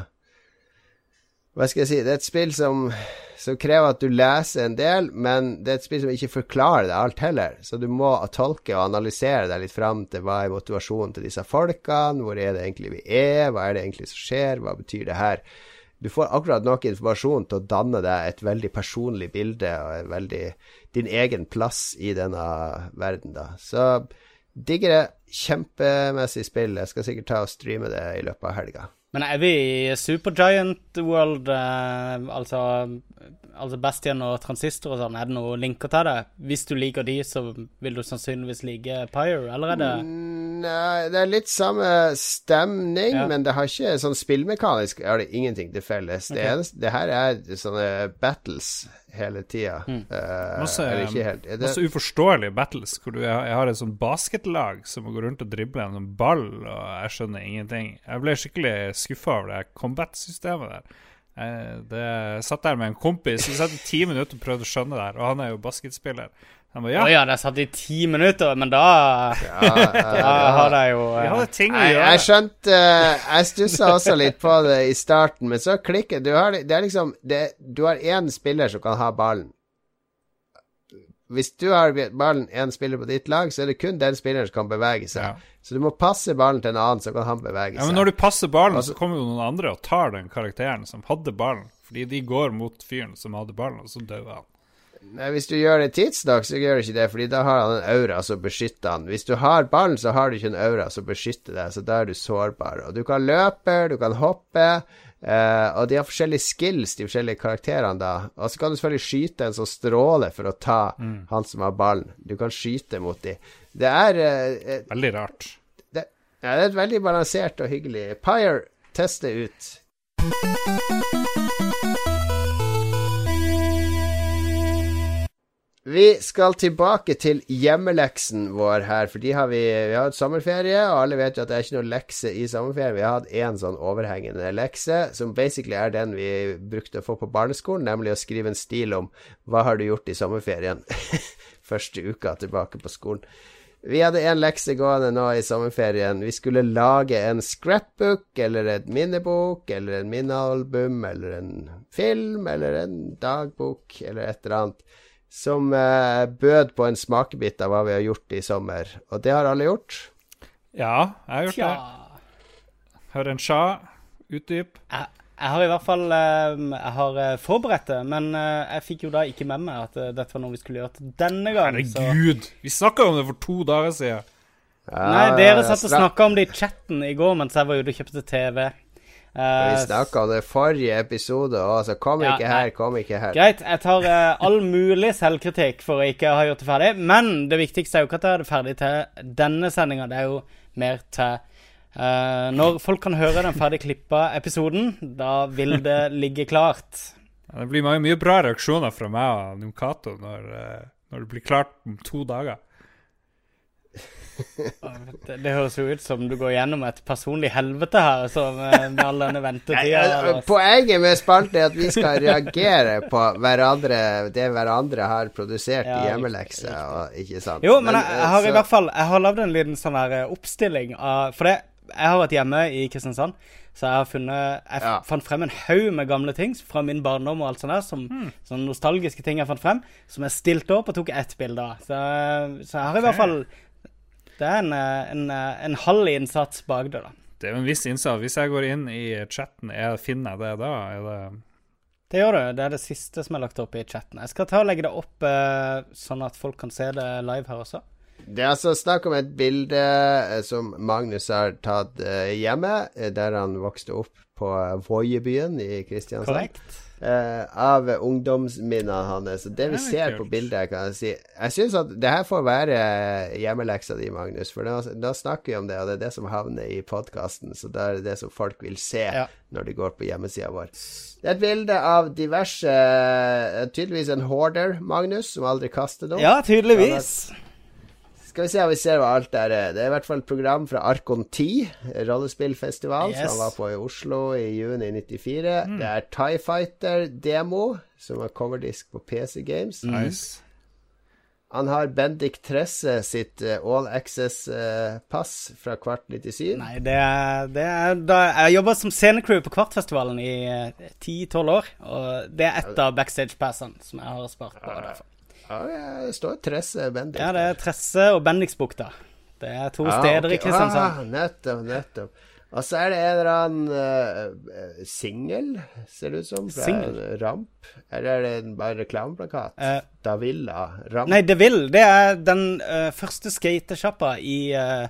hva skal jeg si Det er et spill som, som, krever at du leser en del, men det er et spill som ikke forklarer deg alt heller. Så du må tolke og analysere deg litt fram til hva er motivasjonen til disse folkene, hvor er det egentlig vi er, hva er det egentlig som skjer, hva betyr det her? du får akkurat nok informasjon til å danne deg et veldig personlig bilde og veldig, din egen plass i denne verden, da. Så digger det. Kjempemessig spill. Jeg skal sikkert ta og streame det i løpet av helga. Men er vi i Supergiant World, eh, altså, altså Bastian og Transistor og sånn, er det noen linker til det? Hvis du liker de, så vil du sannsynligvis like Pyre, eller er det Mm, Nei, det er litt samme stemning, Ja. men det har ikke sånn spillmekanisk har det ingenting til felles. Det, eneste, det her er sånne battles hele tida. Mm. Uh, Masse, ikke helt. Det, masse uforståelige battles hvor du, jeg, har et sånn basketlag som går rundt og dribler en sånn ball, og jeg skjønner ingenting. Jeg ble skikkelig skuffa over det combat-systemet der. Jeg, det, jeg satt der med en kompis, vi satt i ti minutter og prøvde å skjønne det her, og han er jo basketspiller. Han ba Å ja, ja, det er satt i ti minutter, men da, ja, (laughs) ja, da har de jo vi har ting å gjøre. jeg skjønte Jeg stussa også litt på det i starten, men så klikker du har, Det er liksom det, Du har én spiller som kan ha ballen. Hvis du har ballen, én spiller på ditt lag, så er det kun den spilleren som kan bevege seg. Ja. Så du må passe ballen til en annen, så kan han bevege Ja, seg. men når du passer ballen, så kommer jo noen andre og tar den karakteren som hadde ballen. Fordi de går mot fyren som hadde ballen, og så dauer han. Nei, Hvis du gjør det tidsnok, så gjør du ikke det, Fordi da har han en aura som beskytter han. Hvis du har ballen, så har du ikke en aura som beskytter deg, så da er du sårbar. Og du kan løpe, du kan hoppe, eh, og de har forskjellige skills, de forskjellige karakterene da. Og så kan du selvfølgelig skyte en sånn stråle for å ta han som har ballen. Du kan skyte mot de. Det er eh, eh, Veldig rart. det, ja, det er et veldig balansert og hyggelig Pyre, test det ut. Vi skal tilbake til hjemmeleksen vår her, for de har vi, vi har hatt sommerferie, og alle vet jo at det er ikke noe lekse i sommerferien. Vi har hatt én sånn overhengende lekse, som basically er den vi brukte å få på barneskolen, nemlig å skrive en stil om hva har du gjort i sommerferien (laughs) første uka tilbake på skolen. Vi hadde en lekse gående nå i sommerferien. Vi skulle lage en scrapbook, eller et minnebok, eller en minnealbum, eller en film, eller en dagbok, eller et eller annet. Som eh, bød på en smakebit av hva vi har gjort i sommer. Og det har alle gjort. Ja, jeg har gjort Tja. det. Hør en sja. Utdyp. Jeg, jeg har i hvert fall eh, Jeg har eh, forberedt det, men eh, jeg fikk jo da ikke med meg at dette var noe vi skulle gjøre til denne gang. Så. Herregud! Vi snakka om det for to dager siden. Nei, dere satt og snakka om det i chatten i går mens jeg var ute og kjøpte TV. Eh, Vi snakka om det forrige episode òg, så kom Ja, ikke her, kom ikke her. Greit, jeg tar uh, all mulig selvkritikk for å ikke ha gjort det ferdig. Men det viktigste er jo ikke at jeg er det ferdig til denne sendinga. Det er jo mer til uh, Når folk kan høre den ferdig klippa episoden, da vil det ligge klart. Ja, Det blir mye, mye bra reaksjoner fra meg og Jon Cato når, når det blir klart om to dager. Det, det høres jo ut som du går gjennom et personlig helvete her, så med, med all denne ventetida. altså, Poenget med spalte er at vi skal reagere på hverandre, det hverandre har produsert Ja, i hjemmelekse. og ikke sant? Jo, men jeg, jeg har i hvert fall Jeg har lagd en liten sånn her eh, oppstilling av For det, jeg har vært hjemme i Kristiansand, så jeg har funnet Jeg Ja. fant frem en haug med gamle ting fra min barndom og alt sånt der, som sånne nostalgiske ting jeg fant frem, som jeg stilte opp og tok ett bilde av. Så, så jeg har i hvert fall Det er en, eh, en, eh, en halv innsats bak det, da. Det er jo en viss innsats. Hvis jeg går inn i chatten, jeg finner jeg det da? Er det Det gjør du. Det er det siste som er lagt opp i chatten. Jeg skal ta og legge det opp eh, sånn at folk kan se det live her også. Det er altså snakk om et bilde eh, som Magnus har tatt eh, hjemme, der han vokste opp på Voiebyen i Kristiansand. Korrekt? Eh, av ungdomsminnene hans. Så det vi det er ser kult. på bildet, kan jeg si Jeg syns at det her får være hjemmeleksa di, Magnus, for da, da snakker vi om det, og det er det som havner i podkasten. Så da er det det som folk vil se Ja. når de går på hjemmesida vår. Det er et bilde av diverse eh, Tydeligvis en hoarder, Magnus, som aldri kaster noe. Ja, tydeligvis. Skal vi se om vi ser hva alt der er. Det er i hvert fall et program fra Arkon 10, rollespillfestival, Yes. som var på i Oslo i juni 94. Det er Tie Fighter-demo, som har coverdisk på PC Games. nice? Han har Bendik Tresse sitt eh, All Access-pass fra kvart 97. Nei, det er, det er da Jeg jobba som scenecrew på Kvartfestivalen i 10-12 år. Og det er ett av backstage-passene som jeg har spart på. derfor. Ja, det står Tresse Bendik. Ja, det er Tresse og Bendiksbukta. Det er to Ah, steder okay. i Kristiansand. Ah, nettopp, nettopp. Og så er det en eller annen uh, singel, ser det ut som, fra Single? en ramp. Eller er det en bare reklameplakat? Uh, Davilla ramp. Nei, Det vil. Det er den uh, første skatesjappa i, eh,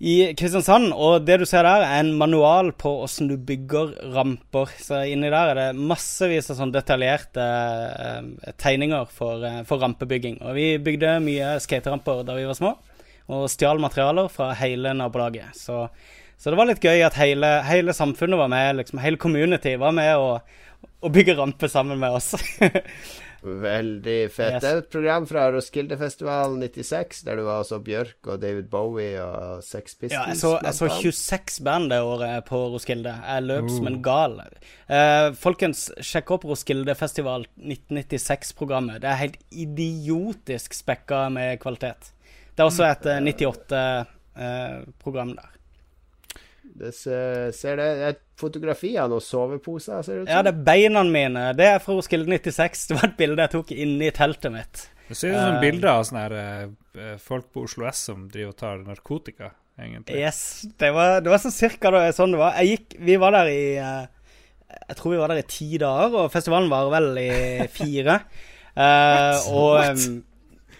i Kristiansand. Og det du ser der, er en manual på åssen du bygger ramper. Så inni der er det massevis av sånn detaljerte eh, tegninger for, eh, for rampebygging. Og vi bygde mye skateramper da vi var små, og stjal materialer fra hele nabolaget. Så, så det var litt gøy at hele, hele samfunnet var med, liksom hele community var med og, og bygge rampe sammen med oss. (laughs) Veldig fett. Yes. Det er et program fra Roskildefestivalen 96, der du var også Bjørk og David Bowie og Sex Pistols. Ja, jeg så, jeg så 26 band det året på Roskilde. Jeg løp som en gal. Eh, folkens, sjekk opp Roskildefestival 1996-programmet. Det er helt idiotisk spekka med kvalitet. Det er også et eh, 98-program der. Det ser, ser det, det er et fotografi av noen soveposer, ser det ut Ja, det er beina mine. Det er fra Roskilde 96. Det var et bilde jeg tok inni i teltet mitt. Det ser ut som Eh. bilder av sånne her, eh, folk på Oslo S som driver og tar narkotika, egentlig. Yes, det var, det var sånn cirka det, sånn det var. Jeg gikk, vi var der i eh, Jeg tror vi var der i ti dager, og festivalen var vel i (laughs) fire. Eh, og What?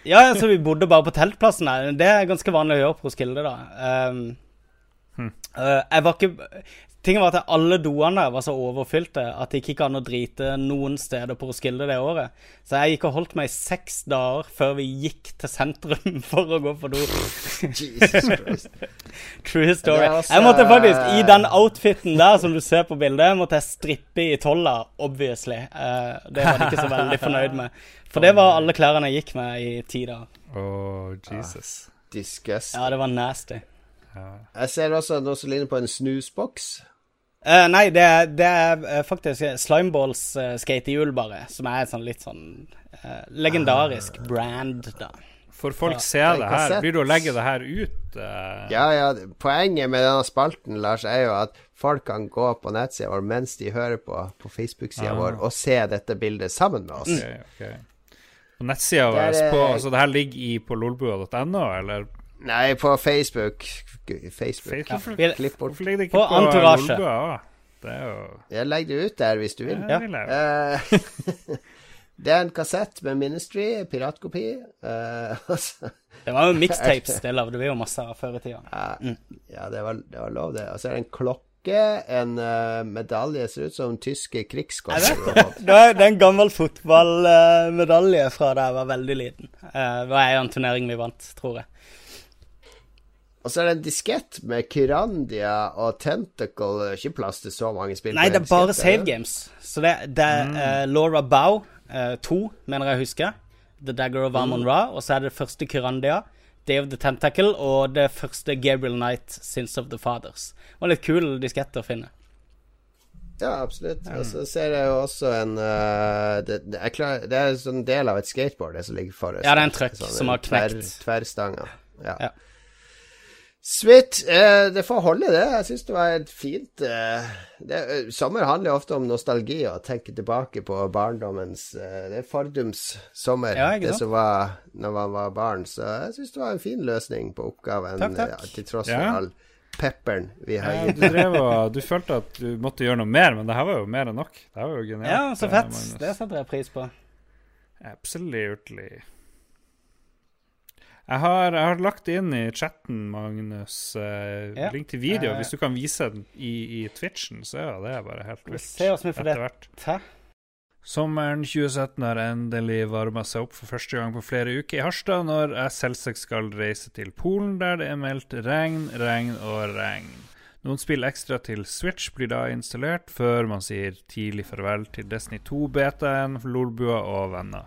Ja, så vi bodde bare på teltplassen der. Det er ganske vanlig å gjøre på Roskilde, da. Um, Hm. eh, jeg var ikke Tingen var at alle doene der var så overfylte at det ikke gikk an å drite noen steder på Roskilde det året. Så jeg gikk og holdt meg i seks dager før vi gikk til sentrum (laughs) for å gå på do. (laughs) Jesus Christ. True story. Også- Jeg måtte faktisk, i den outfiten der som du ser på bildet, måtte jeg strippe i tolla, obviously. Eh, det var de ikke så veldig (laughs) fornøyd med. For det var alle klærne jeg gikk med i ti dager. Oh, Jesus. Disgust. Ja, det var nasty. Jeg ser også noe som ligner på en snusboks. Uh, nei, det er, det er eh, faktisk Slimeballs uh, skatehjul, bare. Som er sånn litt sånn uh, legendarisk brand, da. For folk Ja, ser det er her? Blir du å legge det her ut? Uh... Ja, ja. Poenget med denne spalten, Lars, er jo at folk kan gå på nettsida vår mens de hører på på Facebook-sida Ah. vår, og se dette bildet sammen med oss. Okay, okay. På nettsida vår på, eh, Så det her ligger i på lolbua.no, eller Nei, på Facebook. Facebook. Facebook? Ja. Klipp bort. Hvorfor ligger det ikke På på, Antorasje? Det er jo Jeg legger det ut der hvis du vil. Ja, det vil. Eh, (laughs) det er en kassett med Ministry, piratkopi. eh, (laughs) Det var jo mixtapes, (laughs) det lagde vi jo masse av før i tida. ja, ja, det var, det var lov, det. Og så er det en klokke, en uh, medalje, ser ut som tyske vet det. Er, er en gammel fotballmedalje fra da jeg var veldig liten. Uh, Det var en turnering vi vant, tror jeg. Og så er det en diskett med Kyrandia og Tentacle. Det er Ikke plass til så mange spill. Nei, det er bare save games. Så det, det er eh, Laura Bow 2, mener jeg å huske. The Dagger of Amon Ra. Og så er det første Kyrandia. Day of the Tentacle og det første Gabriel Knight, Sins of the Fathers. Det var litt kul diskett å finne. Ja, absolutt. Og så ser jeg jo også en uh, det, det, er klar, det er en sånn del av et skateboard, det som ligger forrest. Ja, det er en trøkk Sånn som har knekt. Tver, Tverrstanga. Ja. Ja. Sweet. Eh, det får holde, det. Jeg syns det var et fint eh, det, eh, Sommer handler jo ofte om nostalgi og tenke tilbake på barndommens eh, Det er fordums sommer, Ja, det som var når man var barn. Så jeg syns det var en fin løsning på oppgaven, Takk, takk. eh, til tross for Ja. all pepperen vi har Ja, gitt. du, drev og, du følte at du måtte gjøre noe mer, men det her var jo mer enn nok. Det her var jo genialt. Ja, så eh, fett. Magnus. Det setter jeg pris på. Absolutely. Jeg har, jeg har lagt inn i chatten, Magnus, eh, Ja. link til video. Eh. Hvis du kan vise den i, i Twitchen, så er det bare helt vilt. det etter hvert. Sommeren 2017 har endelig varma seg opp for første gang på flere uker i Harstad, når jeg selvsagt skal reise til Polen, der det er meldt regn, regn og regn. Noen spill ekstra til Switch blir da installert, før man sier tidlig farvel til Destiny 2, BTN, Lolbua og venner.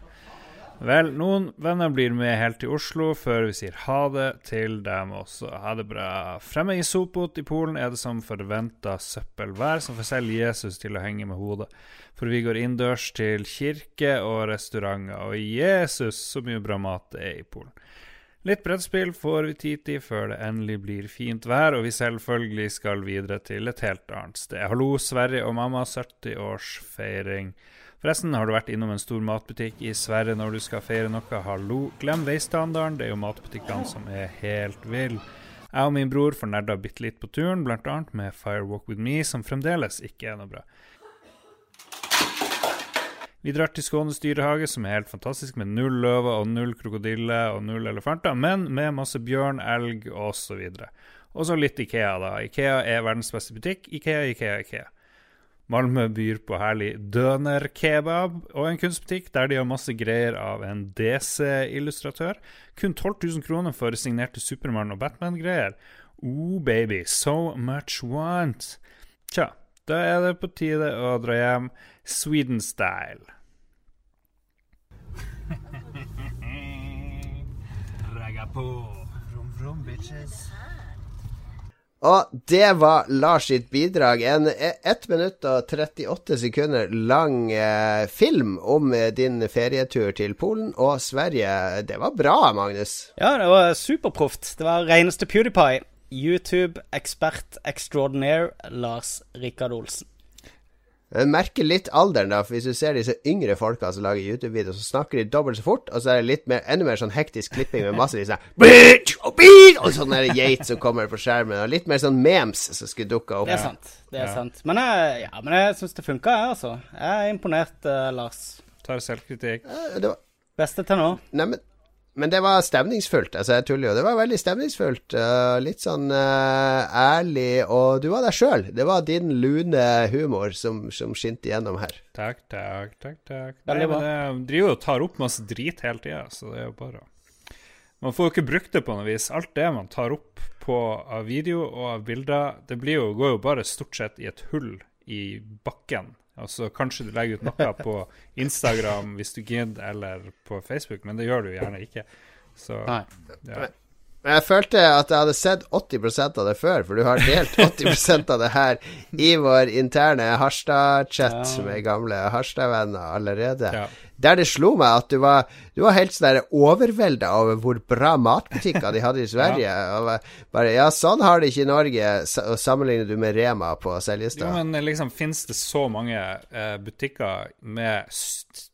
Vel, noen venner blir med helt til Oslo før vi sier ha det til dem også. Ha det bra. Fremme i Sopot i Polen er det som forventa søppelvær, som får selv Jesus til å henge med hodet. For vi går innendørs til kirke og restauranter, og Jesus, så mye bra mat det er i Polen. Litt brettspill får vi tid til før det endelig blir fint vær, og vi selvfølgelig skal videre til et helt annet sted. Hallo, Sverre og mamma, 70-årsfeiring. Forresten, har du vært innom en stor matbutikk i Sverige når du skal feire noe? Hallo, glem veistandarden, det er jo matbutikkene som er helt vill. Jeg og min bror får nerda bitte litt på turen, bl.a. med Firewalk With Me, som fremdeles ikke er noe bra. Vi drar til Skånes dyrehage, som er helt fantastisk, med null løver og null krokodiller og null elefanter, men med masse bjørn, elg osv. Og så litt Ikea, da. Ikea er verdens beste butikk. Ikea, Ikea, Ikea. Malmö byr på herlig dønerkebab og en kunstbutikk der de har masse greier av en DC-illustratør. Kun 12 000 kroner for signerte Supermann- og Batman-greier. Oh, baby, so much want. Tja, da er det på tide å dra hjem Sweden-style. (laughs) Ragga på. Rom, rom, bitches. Og det var Lars sitt bidrag. En 1 minutt og 38 sekunder lang eh, film om eh, din ferietur til Polen og Sverige. Det var bra, Magnus. Ja, det var superproft. Det var reneste PewDiePie. YouTube-ekspert extraordinaire Lars Rikard Olsen. Jeg merker litt alderen, da. For hvis du ser disse yngre folka som lager YouTube-videoer, så snakker de dobbelt så fort, og så er det litt mer, enda mer sånn hektisk klipping med masse disse bitch, Og og sånn geit som kommer på skjermen, og litt mer sånn memes som skulle dukka opp. Det er sant. Det er ja. sant. Men jeg, ja, men jeg syns det funka, jeg, altså. Jeg er imponert, uh, Lars. Tar selvkritikk. Uh, var... Beste til nå. Nei, men det var stemningsfullt. Altså, jeg tuller jo. Det var veldig stemningsfullt. Uh, litt sånn uh, ærlig, og du var deg sjøl. Det var din lune humor som, som skinte gjennom her. Takk, takk, takk. takk. Nei, det men Jeg driver og tar opp masse drit hele tida, så det er jo bare Man får jo ikke brukt det på noe vis. Alt det man tar opp på av video og av bilder, det jo, går jo bare stort sett i et hull i bakken Altså, kanskje du legger ut noe på Instagram hvis du gidder, eller på Facebook, men det gjør du gjerne ikke. Så, Nei. ja. Jeg følte at jeg hadde sett 80% av det før, for du har delt (laughs) 80% av det her i vår interne Harstad-chat ja. med gamle Harstad-venner allerede. Ja. Der det slo meg at du var, du var helt sånn overvelda over hvor bra matbutikker de hadde i (laughs) Sverige. ja. Bare, ja, sånn har de ikke i Norge, og sammenligner du med Rema på Seljestad. Jo, men liksom, finnes det så mange eh, butikker med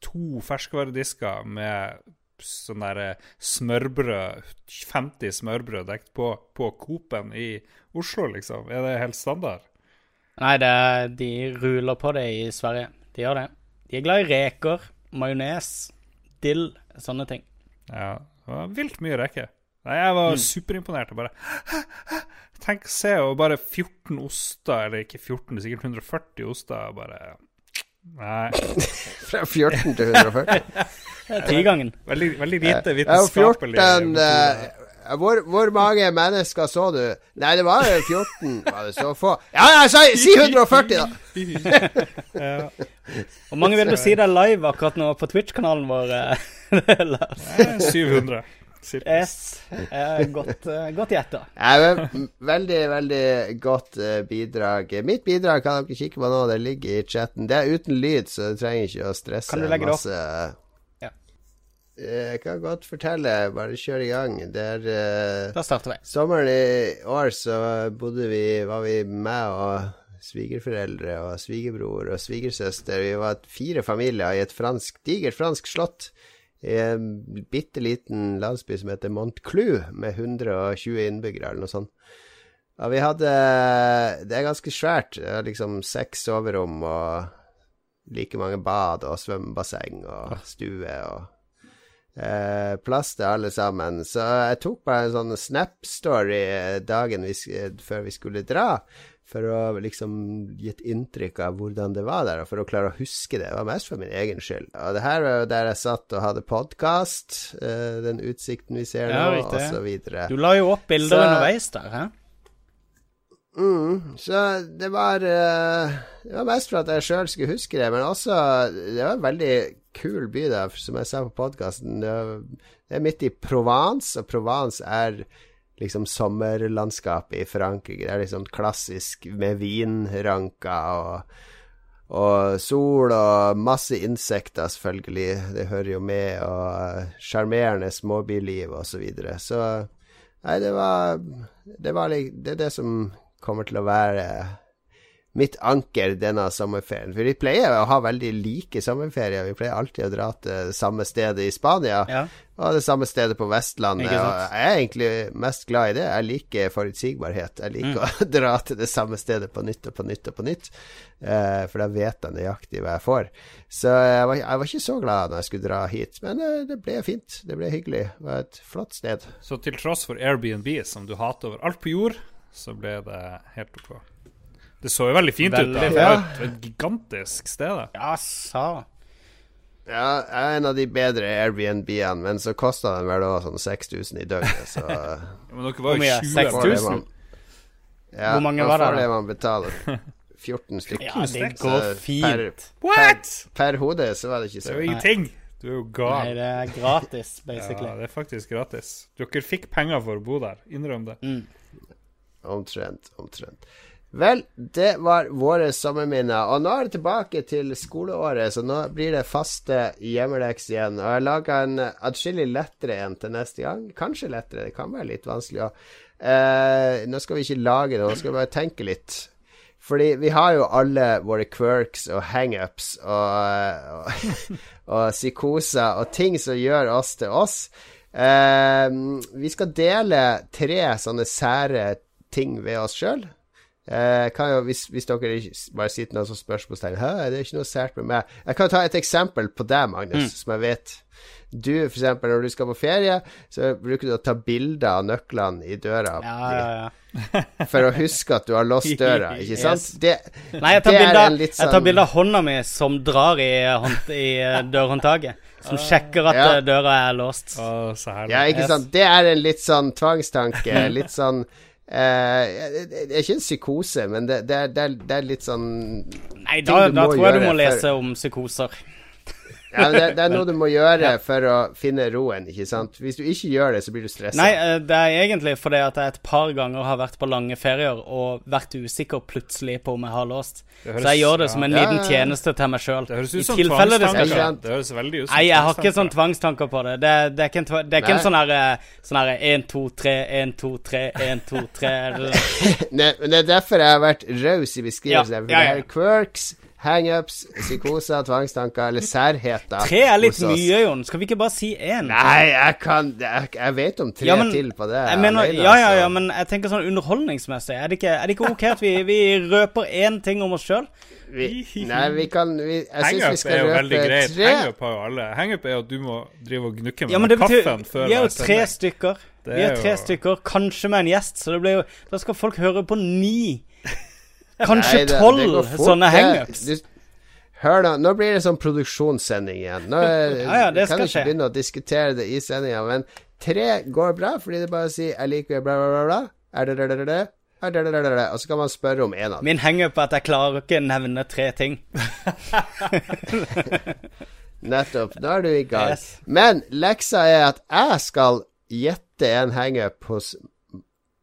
to ferskvaredisker med sånn der eh, smørbrød 50 smørbrød dekt på på Coop-en i Oslo, liksom? Er det helt standard? Nei, det, de ruler på det i Sverige. De gjør det. De er glad i reker, majones, dill, sånne ting. Ja, det var vilt mye reker. Nei, jeg var mm. superimponert. og bare (gasps) Tenk å se og bare 14 oster, eller ikke 14, det er sikkert 140 oster. Bare Nei. (laughs) Fra 14 til 140? (laughs) (laughs) Tigangen. Veldig, veldig lite vitenskapelig. Ja, 14, uh, hvor, hvor, mange mennesker så du? Nei, det var 14. Var det så få? Ja, ja, si, si 140, da! (laughs) ja. Hvor mange vil du si det er live akkurat nå på Twitch-kanalen vår? (laughs) 700. Yes. Eh, godt uh, godt gjetta. veldig, veldig godt uh, bidrag. Mitt bidrag kan dere kikke på nå, det ligger i chatten. Det er uten lyd, så du trenger ikke å stresse kan du legge masse. Det opp? Ja. Jeg kan godt fortelle, bare kjør i gang. Det er uh, Da starter vi. Sommeren i år så bodde vi, var vi med og svigerforeldre og svigerbror og svigersøster. Vi var fire familier i et fransk, digert fransk slott i en bitte liten landsby som heter Montclou, med 120 innbyggere, eller noe sånt. Ja, vi hadde Det er ganske svært. Liksom seks soverom og like mange bad og svømmebasseng og stue og eh, plass til alle sammen. Så jeg tok bare en sånn Snap-story dagen vi, før vi skulle dra, for å liksom gi et inntrykk av hvordan det var der, og for å klare å huske det. Det var mest for min egen skyld. Og det her var jo der jeg satt og hadde podkast, eh, den utsikten vi ser nå, ja, videre. Du la jo opp bilder så, underveis der, hæ? Mm, så det var uh, Det var mest for at jeg sjøl skulle huske det, men også Det var en veldig kul by, der, som jeg sa på podkasten. Det, er midt i Provence, og Provence er liksom sommerlandskapet i Frankrike. Det er liksom klassisk med vinranker og, og sol og masse insekter, selvfølgelig. Det hører jo med, og sjarmerende småbyliv og så videre. Så nei, det var, det var Det er det som kommer til å være mitt anker denne sommerferien. For vi pleier å ha veldig like sommerferier. Vi pleier alltid å dra til samme stedet i Spania Ja. og det samme stedet på Vestlandet. Og jeg er egentlig mest glad i det. Jeg liker forutsigbarhet. Jeg liker å (laughs) dra til det samme stedet på nytt og på nytt og på nytt. Eh, for da vet jeg nøyaktig hva jeg får. Så jeg var, jeg var ikke så glad når jeg skulle dra hit. Men eh, det ble fint. Det ble hyggelig. Det var et flott sted. Så til tross for Airbnb, som du hater over alt på jord, så ble det helt OK. Det så jo veldig fint ut. da. Veldig Det var et, et gigantisk sted. da. Ja, sa. Ja, jeg er en av de bedre Airbnb-ene, men så kosta den vel også sånn 6000 i døgnet, så (laughs) Men dere var jo mye? 20 Seks får det tusen? man- Ja, Hvor mange var det får da? det man betaler. (laughs) 14 stykker. Ja, det går Så fint. What?! Per hode så var det ikke Det er jo ingenting. Du er jo Nei, det er gratis, Ja, det er faktisk gratis. Dere fikk penger for å bo der. Innrøm det. Mm. Omtrent, omtrent. Vel, det var våre sommerminner. Og nå er det tilbake til skoleåret, så nå blir det faste hjemmeleks igjen. Og jeg har laga en atskillig lettere en til neste gang. Kanskje lettere, det kan være litt vanskelig òg. Eh, nå skal vi ikke lage det, nå skal vi bare tenke litt. Fordi vi har jo alle våre quirks og hangups og, og, og psykoser og ting som gjør oss til oss. Eh, vi skal dele tre sånne sære ting ved oss sjøl. Eh, hvis, hvis dere bare sitter noe som spørsmålstegn Hæ, det er ikke noe sært med meg. Jeg kan ta et eksempel på deg, Magnus, som jeg vet. Du, for eksempel, når du skal på ferie, så bruker du å ta bilder av nøklene i døra Ja, ja, ja. (laughs) for å huske at du har låst døra, (laughs) ikke sant? Yes. Det, Nei, jeg tar det er en av, litt jeg tar bilder av hånda mi som drar i, hånd, i eh, (laughs) dørhåndtaket. Som sjekker at Ja. eh, døra er låst. Oh, så. Ja, ikke Yes. sant? Det er en litt sånn tvangstanke. Litt sånn Det er ikke en psykose, men det, det, er, det, er, litt sånn Nei, da, da tror jeg du må lese om psykoser. Ja, men det, det er noe du må gjøre for å finne roen, ikke sant? Hvis du ikke gjør det, så blir du stressa. Nei, eh, det er egentlig fordi at jeg et par ganger har vært på lange ferier og vært usikker plutselig på om jeg har låst. Høres- Så jeg gjør det som en ja. liten tjeneste til meg sjøl. Det høres I ut som tilfelle det skal tvangstanker. Det høres veldig ut som Nei, jeg har ikke sånne sånn tvangstanker på det. Det, det er ikke en, det er ikke en sånn her eh, Sånn her 1, 2, 3, 1, 2, 3, 1, 2, 3 Nei, men det er derfor jeg har vært raus i beskrivelsen. Ja, ja, ja, det er quirks, hangups, psykoser, tvangstanker eller særheter. Tre er litt mye, Jon. Skal vi ikke bare si én? Nei, jeg kan Jeg, jeg vet om tre Ja, men- til på det. Jeg mener, alene, ja, ja, ja, men jeg tenker sånn underholdningsmessig. Er det ikke, er det ikke ok at vi, vi røper én ting om oss sjøl? vi, Nei, vi kan vi, Jeg syns vi skal er røpe tre. Hangup har jo alle. Hangup er jo at du må drive og gnukke med Ja, men det betyr kaffen før Vi er jo tre stykker. Det Vi er er tre jo- stykker, kanskje med en gjest, så det blir jo Da skal folk høre på ni. Kanskje det- det tolv sånne hangups. Hør nå, nå blir det sånn produksjonssending igjen. Nå (laughs) Ja, ja, det kan ikke begynne å diskutere det i sendinga, men tre går bra, fordi det bare sier 'jeg liker bla, bla, bla', bla. Er det det, det, det, det? Det det, det, det, det? Og så kan man spørre om en av dem. Min hangup er at jeg klarer ikke nevne tre ting. (laughs) Nettopp. Nå er du i gang. Yes. Men leksa er at jeg skal gjette en hangup hos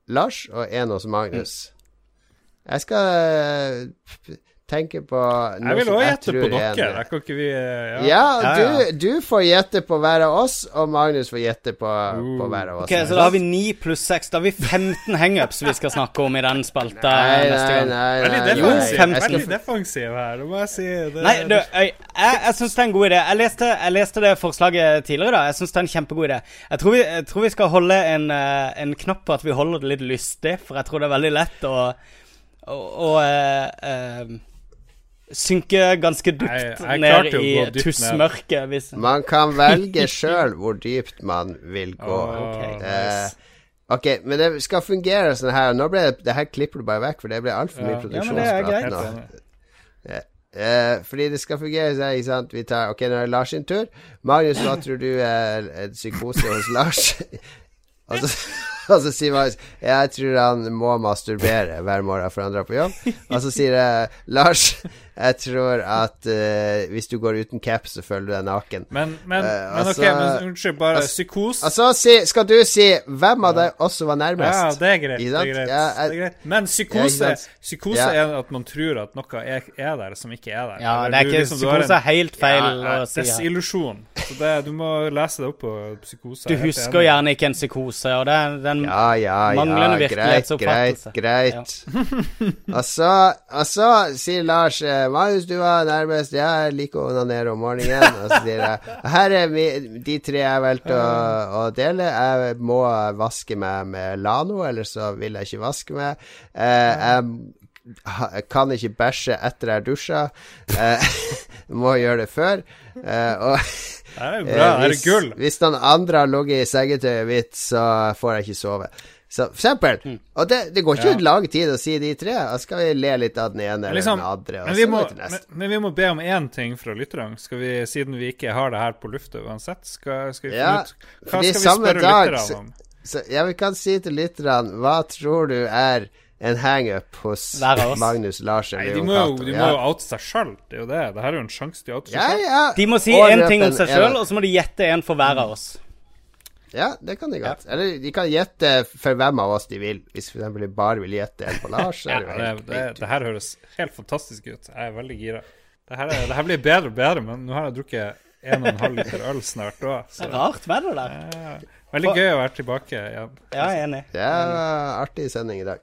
Lars og en hos Magnus. Jeg skal eh, tenke på noe Jeg vil også òg gjette på er dere. Da kan ikke vi eh, Ja, Ja, du, ja. du får gjette på hver av oss, og Magnus får gjette på, på hver av oss. Ok, Så da har vi 9 pluss 6. Da har vi 15 hangups vi skal snakke om i den spalta Nei, neste nei, gang. nei. Veldig nei, nei. defensiv, veldig defensiv her, det må jeg si. Det, Nei, du, jeg, jeg, jeg syns det er en god idé. Jeg leste, jeg leste det forslaget tidligere da. Jeg syns det er en kjempegod idé. Jeg tror vi, jeg tror vi skal holde en, eh, en knapp på at vi holder det litt lystig, for jeg tror det er veldig lett å, å, og eh, eh, synke ganske dypt Jeg- jeg ned i tussmørket. Hvis Man kan velge sjøl hvor dypt man vil gå. Åh, ok. Eh, ok, men det skal fungere sånn her. Nå ble det, det her klipper du bare vekk, for det ble altfor Ja. Ja, men det er produksjonsprat nå. Ja. Eh, fordi det skal fungere sånn, ikke sant. Vi tar Ok, nå er det Lars sin tur. Magnus, hva tror du er en psykose hos Lars? (laughs) og, så, (laughs) og så sier Marius Jeg tror han må masturbere hver morgen før han drar på jobb. Og så sier jeg Lars, jeg tror at uh, hvis du går uten caps, så føler du deg naken. Men, men, uh, men ok, altså- men unnskyld, bare altså- psykose Altså, si, skal du si hvem av deg også var nærmest. Ja, det er greit. Det er greit. Ja, jeg- det er greit. Men psykose, psykose Ja. er at man tror at noe er, er der som ikke er der. Ja, Eller det er ikke liksom- du liksom, psykose er en- helt feil Ja, å si. Desillusjon. Så det, du må lese det opp på psykose. Du er husker enig. gjerne ikke en psykose, og det er, er Ja, ja, manglende ja, greit, greit, greit. (laughs) og, så, og så sier Lars eh, hvis du var nærmest. Jeg liker å onanere om morgenen. Og så sier jeg her er mi, de tre jeg valgte å, å dele. Jeg må vaske meg med Lano, eller så vil jeg ikke vaske meg. Eh, jeg kan ikke bæsje etter jeg dusja. Eh, (laughs) må gjøre det før. Eh, og Det er jo bra. (laughs) Det er hvis, gull. hvis noen andre har ligget i sengetøyet mitt, så får jeg ikke sove. Så for eksempel. Og det, det går ikke Ja. lang tid å si de tre. Da skal vi le litt av den ene eller Liksom, den andre. Og men, vi så må, til men, neste. men vi må be om én ting fra lytterne, skal vi, siden vi ikke har det her på lufta uansett. Skal, skal vi Ja, ut Hva skal vi spørre dag lytterne om? Så ja, vi kan si til lytterne Hva tror du er en hangup hos. Magnus Larsen? Nei, de må, jo- de ja. må jo oute seg sjøl. Det er jo det. Det her er jo en sjanse de outer oute seg ja, sjøl. ja. De må si én ting om seg sjøl, og så må de gjette en for hver av oss. Ja, det kan de godt. Eller de kan gjette for hvem av oss de vil. Hvis for eksempel de bare vil gjette en på Lars, Ja, det det, det, det her høres helt fantastisk ut. Jeg er veldig gira. Det her, er, her blir bedre og bedre, men nå har jeg drukket en og en halv liter øl snart òg. Rart vær det der. Veldig gøy å være tilbake igjen. Ja, jeg er enig. Det er artig sending i dag.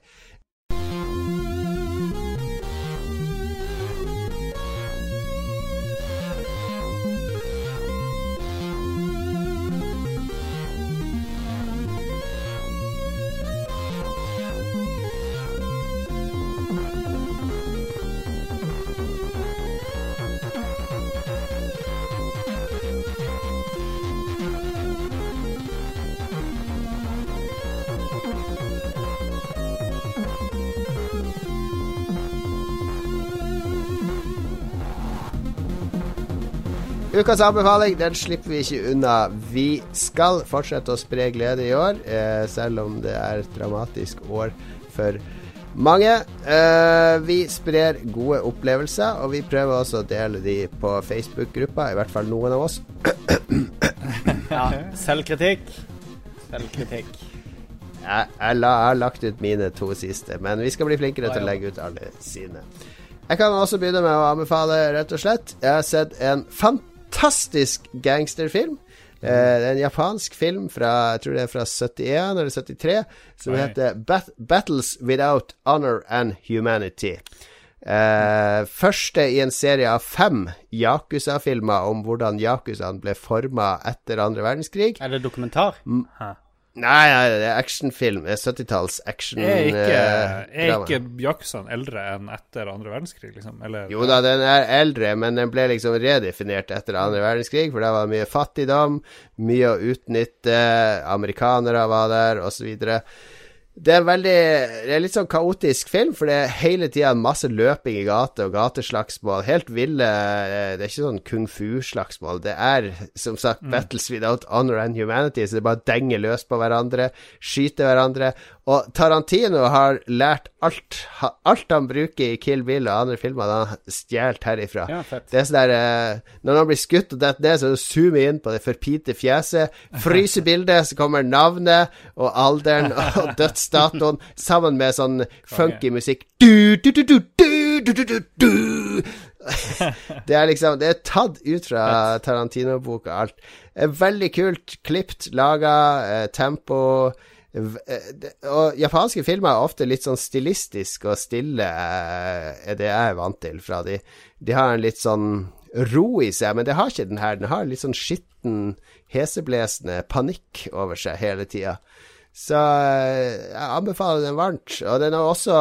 Ukas anbefaling den slipper vi ikke unna. Vi skal fortsette å spre glede i år, eh, selv om det er et dramatisk år for mange. Eh, vi sprer gode opplevelser, og vi prøver også å dele de på Facebook-gruppa, i hvert fall noen av oss. (coughs) Ja, Selvkritikk. Selvkritikk. Jeg, jeg, la, jeg har lagt ut mine to siste, men vi skal bli flinkere til å legge ut alle sine. Jeg kan også begynne med å anbefale, rett og slett. Jeg har sett en fantastisk gangsterfilm. Eh, det er en japansk film fra jeg tror det er fra 71 eller 73, som Oi. heter Bat 'Battles Without Honor and Humanity'. Eh, første i en serie av fem Yakuza-filmer om hvordan Yakuzaen ble forma etter andre verdenskrig. Er det dokumentar? Nei, nei, det er actionfilm. Er 70-talls action. Er ikke, eh, er ikke Yakuzaen eldre enn etter andre verdenskrig, liksom? Eller, Jo da, den er eldre, men den ble liksom redefinert etter andre verdenskrig, for det var mye fattigdom, mye å utnytte, amerikanere var der, osv. Det er en veldig Det er litt sånn kaotisk film, for det er hele tida masse løping i gate og gateslagsmål. Helt ville eh, Det er ikke sånn kung fu-slagsmål. Det er som sagt battles without honor and humanity, så det bare denger denge løs på hverandre, skyter hverandre. Og Tarantino har lært alt. Alt han bruker i Kill Bill og andre filmer, han har stjålet herifra. Ja, det er sånn der eh, Når han blir skutt og detter ned, så zoomer han inn på det forpite fjeset. Fryser bildet, så kommer navnet og alderen og (laughs) dødsdatoen sammen med sånn funky musikk. Du, du, du, (laughs) det er liksom Det er tatt ut fra Tarantino-boka, alt. Eh, veldig kult klipt, laga, eh, tempo Eh, og japanske filmer er ofte litt sånn stilistisk og stille, eh, er det jeg er vant til fra de. De har en litt sånn ro i seg, men det har ikke den her. Den har litt sånn skitten, heseblesende panikk over seg hele tida. Så eh, jeg anbefaler den varmt. Og den har også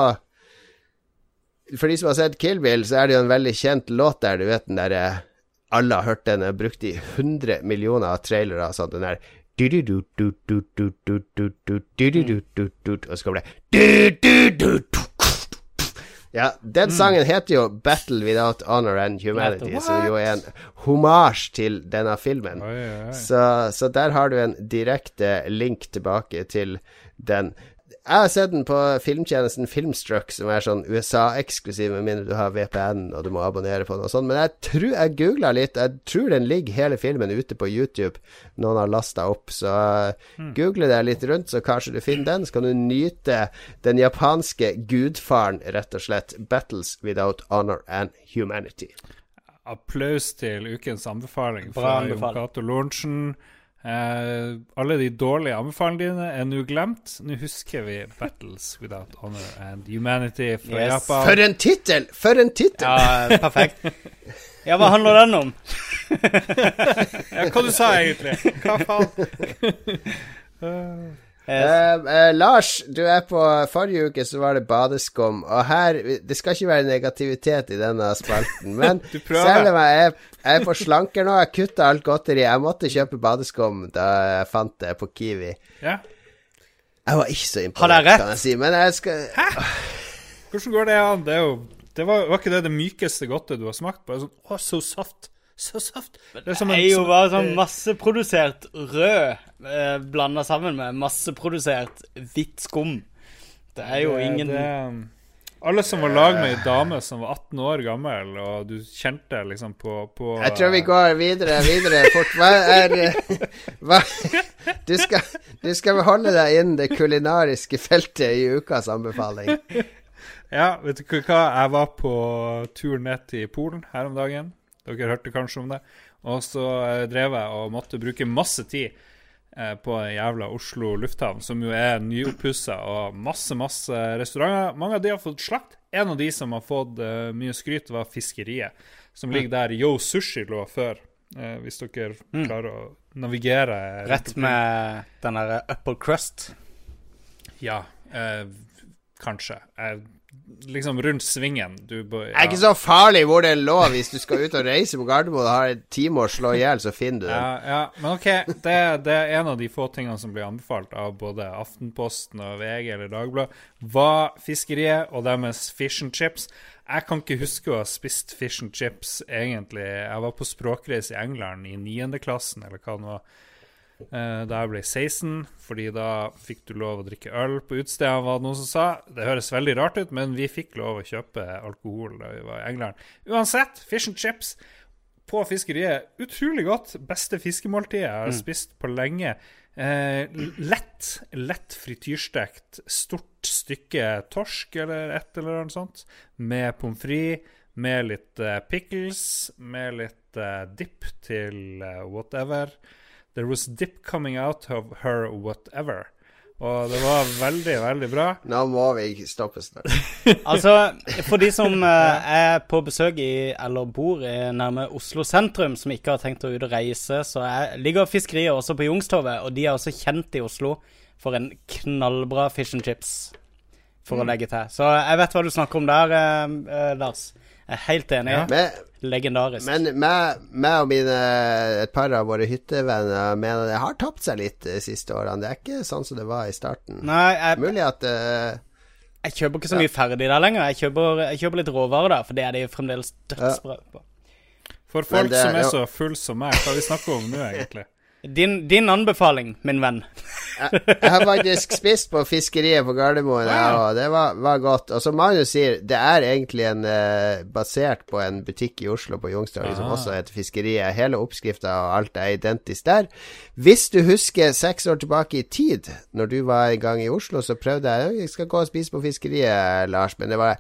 For de som har sett Kill Bill, så er det jo en veldig kjent låt der, du vet den derre alle har hørt den, er brukt i 100 millioner trailere. Sånn, den der og så kommer det. Ja, den sangen heter jo 'Battle Without Honor and Humanity', som jo er en homasj til denne filmen. Så, så der har du en direkte link tilbake til den. Jeg har sett den på filmtjenesten Filmstruck, som er sånn USA-eksklusiv, med mindre du har VPN og du må abonnere på den og sånn. Men jeg tror jeg googla litt. Jeg tror den ligger hele filmen ute på YouTube. Noen har lasta opp. Så mm. google deg litt rundt, så kanskje du finner den. Så kan du nyte den japanske gudfaren, rett og slett. 'Battles Without Honor and Humanity'. Applaus til ukens anbefaling fra Jon. Cato Lorentzen. Eh, alle de dårlige anbefalingene dine er nå glemt. Nå husker vi 'Battles Without Honor and Humanity' fra Yes. Japan. For en tittel! For en tittel! Ja, perfekt. Ja, hva handler den om? (laughs) Ja, hva du sa egentlig? Hva faen? (laughs) Eh, Eh, eh, Lars, du er på Forrige uke så var det badeskum, og her Det skal ikke være negativitet i denne spalten, (laughs) men selv om jeg er, jeg er på slanker nå, jeg kutta alt godteri Jeg måtte kjøpe badeskum da jeg fant det på Kiwi. Ja. Jeg var ikke så imponert, kan jeg si, men jeg skal Hvordan går det an? Det jo det var, var ikke det det mykeste godtet du har smakt på? Sånn, å, så saft. Så saft. Det er som en- er jo bare sånn masseprodusert rød eh, blanda sammen med masseprodusert hvitt skum. Det er jo Det- ingen det- Alle som var lag med ei dame som var 18 år gammel, og du kjente liksom på, på Jeg tror vi går videre, videre fort. Hva er (laughs) hva, du, skal, du skal beholde deg innen det kulinariske feltet i ukas anbefaling. Ja, vet du hva? Jeg var på tur ned til Polen her om dagen. Dere hørte kanskje om det. Og så eh, drev jeg og måtte bruke masse tid eh, på jævla Oslo lufthavn, som jo er nyoppussa, og masse, masse restauranter. Mange av de har fått slakt. En av de som har fått eh, mye skryt, var Fiskeriet, som ligger der Yo Sushi lå før. Eh, hvis dere klarer å navigere rett med den derre upper crust. Ja, eh, kanskje. Eh, liksom rundt svingen. Du bør, Det er ikke så farlig hvor det lå hvis du skal ut og reise på Gardermoen og har en time å slå i hjel, så finner du den. Ja, ja, men ok, det, det er en av de få tingene som blir anbefalt av både Aftenposten og VG eller Dagbladet, var fiskeriet og deres fish and chips. Jeg kan ikke huske å ha spist fish and chips, egentlig. Jeg var på språkreise i England i 9. klassen, eller hva det var, da jeg ble 16, fordi da fikk du lov å drikke øl på utestedene, var det noen som sa. Det høres veldig rart ut, men vi fikk lov å kjøpe alkohol da vi var i England. Uansett, fish and chips på fiskeriet. Utrolig godt. Beste fiskemåltidet jeg har spist på lenge. Eh, lett, lett frityrstekt, stort stykke torsk eller et eller annet sånt, med pommes frites, med litt eh, pickles, med litt eh, dip til eh, whatever. There was dip coming out of her whatever. Og det var veldig, veldig bra. (laughs) Nå må vi stoppe snart. (laughs) Altså, for de som eh, er på besøk i, eller bor i nærme Oslo sentrum, som ikke har tenkt å ut og reise, så er, ligger fiskeriet også på Youngstorget, og de er også kjent i Oslo for en knallbra fish and chips, for å legge til. Så jeg vet hva du snakker om der, eh, eh, Lars. Jeg er helt enig. Ja. Men, Legendarisk. men meg, meg og mine, et par av våre hyttevenner mener det har tapt seg litt de siste årene. Det er ikke sånn som det var i starten. Nei, jeg, Mulig at uh, jeg kjøper ikke så mye ferdig der lenger. Jeg kjøper, jeg kjøper litt råvarer der, for det er de fremdeles dødsbra på. For folk det- som er så full som meg, hva vi snakker om nå, egentlig? Din, din anbefaling, min venn. jeg, jeg har faktisk (laughs) spist på fiskeriet på Gardermoen, jeg, og det var, var godt. Og som Magnus sier, det er egentlig en eh, basert på en butikk i Oslo på Youngstorget som også heter Fiskeriet. Hele oppskrifta og alt er identisk der. Hvis du husker seks år tilbake i tid, når du var en gang i Oslo, så prøvde jeg Jeg skal gå og spise på Fiskeriet, Lars, men det var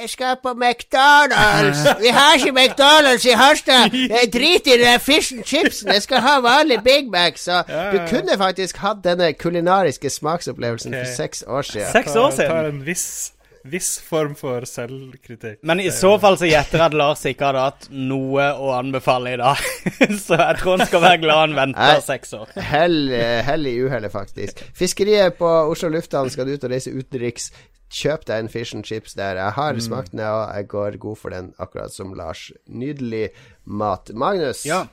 jeg skal på McDonald's! (laughs) Vi har ikke McDonald's i Harstad! (laughs) Jeg driter i den fish and chipsen! Jeg skal ha vanlig Big Mac! Så du kunne faktisk hatt denne kulinariske smaksopplevelsen okay. for seks år siden. Seks år tar siden. en viss, viss form for selvkritikk. Men i så fall så gjetter jeg at Lars ikke hadde hatt noe å anbefale i dag. (laughs) så jeg tror han skal være glad han venter seks år. Hell, hell i uhellet, faktisk. Fiskeriet på Oslo lufthavn skal du ut og reise utenriks. Kjøp deg en fish and chips der. Jeg har smakt den, og jeg går god for den, akkurat som Lars. Nydelig mat. Magnus? Ja.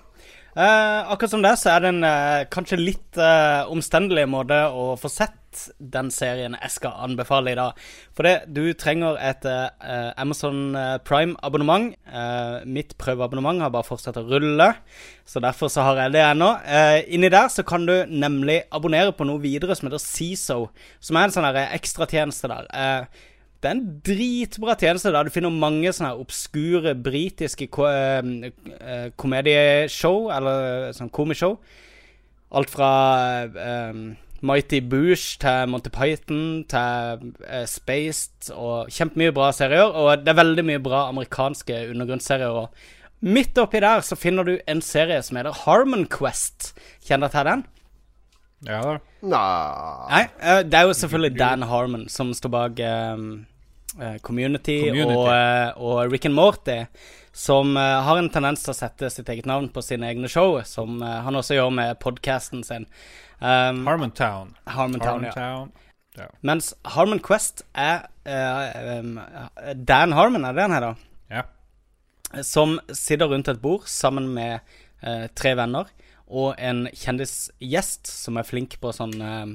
Eh, akkurat som det, så er det en eh, kanskje litt eh, omstendelig måte å få sett den serien jeg skal anbefale i dag. For det, du trenger et uh, Amazon eh, Prime-abonnement. Uh, mitt prøveabonnement har bare fortsatt å rulle, så derfor så har jeg det ennå. Uh, inni der så kan du nemlig abonnere på noe videre som heter CISO, som er en sånn ekstratjeneste der. Uh, det er en dritbra tjeneste der du finner mange sånne obskure britiske ko eh, eh, komedieshow, eller sånn komishow. Alt fra eh, Mighty Boosh til Monty Python til uh, Spaced og kjempemye bra serier. Og det er veldig mye bra amerikanske undergrunnsserier òg. midt oppi der så finner du en serie som heter Harmon Quest. Kjenner dere til den? Ja da. Nei eh, det er jo selvfølgelig Dan Harmon som står bak um, uh, Community, Community. Og, og Rick and Morty, som eh, har en tendens til å sette sitt eget navn på sine egne show, som eh, han også gjør med podcasten sin. Um, Harmontown. Harmontown, ja. Harmontown. Ja. Mens Harmon Quest er uh, um, Dan Harmon, er det han heter? ja. som sitter rundt et bord sammen med uh, tre venner og en kjendisgjest som er flink på sånn uh,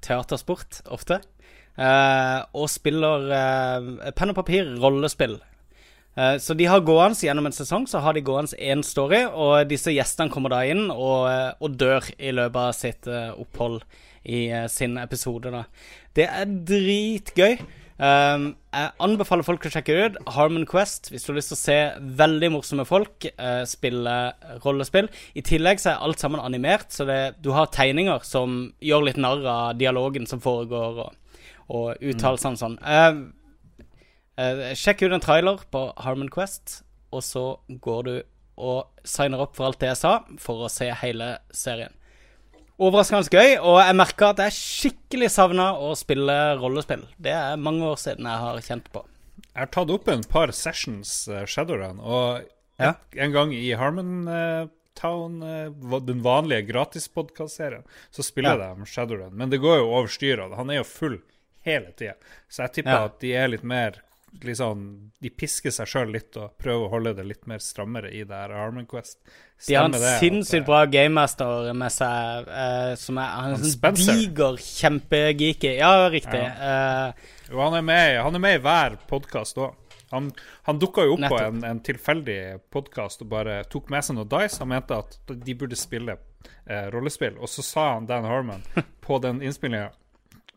teatersport ofte. Og spiller penn og papir rollespill. Eh, så de har gående gjennom en sesong Så har de gående én story, og disse gjestene kommer da inn og, eh, og dør i løpet av sitt eh, opphold i eh, sin episode. da Det er dritgøy. Um, jeg anbefaler folk å sjekke det ut. Harmon Quest, hvis du har lyst til å se veldig morsomme folk uh, spille rollespill. I tillegg så er alt sammen animert, så det, du har tegninger som gjør litt narr av dialogen som foregår, og, og uttalelsene sånn. Um, eh, sjekk ut en trailer på Harmon Quest, og så går du og signer opp for alt det jeg sa, for å se hele serien. Overraskende gøy, og jeg merker at jeg skikkelig savna å spille rollespill. Det er mange år siden jeg har kjent på. Jeg har tatt opp en par sessions uh, Shadowrun, og Ja. en gang i Harmon uh, den vanlige gratispodkast-serien, så spiller Ja. de Shadowrun. Men det går jo over styret. han er jo full hele tida. Så jeg tipper Ja. at de er litt mer liksom, De pisker seg sjøl litt og prøver å holde det litt mer strammere i det her Harmon Quest. De har en det sinnssykt bra gamemaster med seg, uh, som er han Han sånn Spencer. diger, kjempegeeky. Ja, riktig. Eh, Jo, han er med, han er med i hver podkast òg. Han, han dukka jo opp på en, en tilfeldig podkast og bare tok med seg noe dice. Han mente at de burde spille eh, rollespill, og så sa han Dan Harmon (laughs) på den innspillinga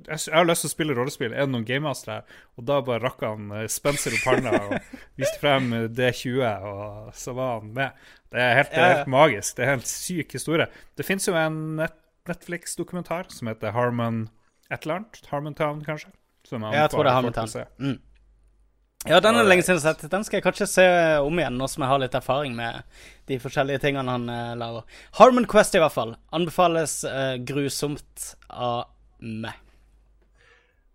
jeg, jeg har lyst til å spille rollespill, er det noen gamemaster her? Og da bare rakk han eh, Spencer opp hånda og viste frem eh, D20, og så var han med. Det er helt, det er helt magisk. Det er en helt syk historie. Det fins jo en net Netflix-dokumentar som heter Harmon et eller annet. Harmontown, kanskje? Jeg tror det er Harmontown. Mm. Ja, den er lenge siden jeg har sett. Den skal jeg kanskje se om igjen, nå som jeg har litt erfaring med de forskjellige tingene han uh, lager. Harmon Quest, i hvert fall. Anbefales uh, grusomt av meg.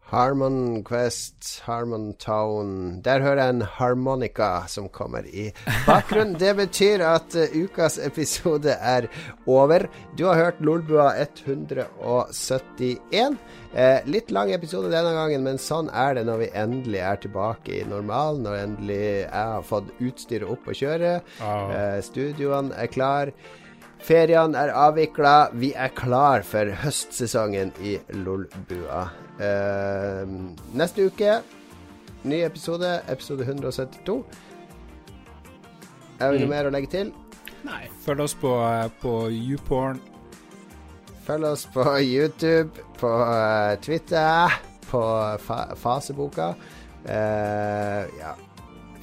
Harmon Quest, Harmon Town Der hører jeg en harmonika som kommer i bakgrunnen. Det betyr at eh, ukas episode er over. Du har hørt Lolbua 171. Eh, litt lang episode denne gangen, men sånn er det når vi endelig er tilbake i normalen. Når endelig jeg har fått utstyret opp å kjøre. Ah. Eh, studioene er klar. Feriene er avvikla. Vi er klar for høstsesongen i Lolbua. Eh, neste uke, ny episode, episode 172. Er det noe mer å legge til? Nei. Følg oss på, eh, på YouPorn. Følg oss på YouTube, på eh, Twitter, på fa Faseboka. Eh, ja.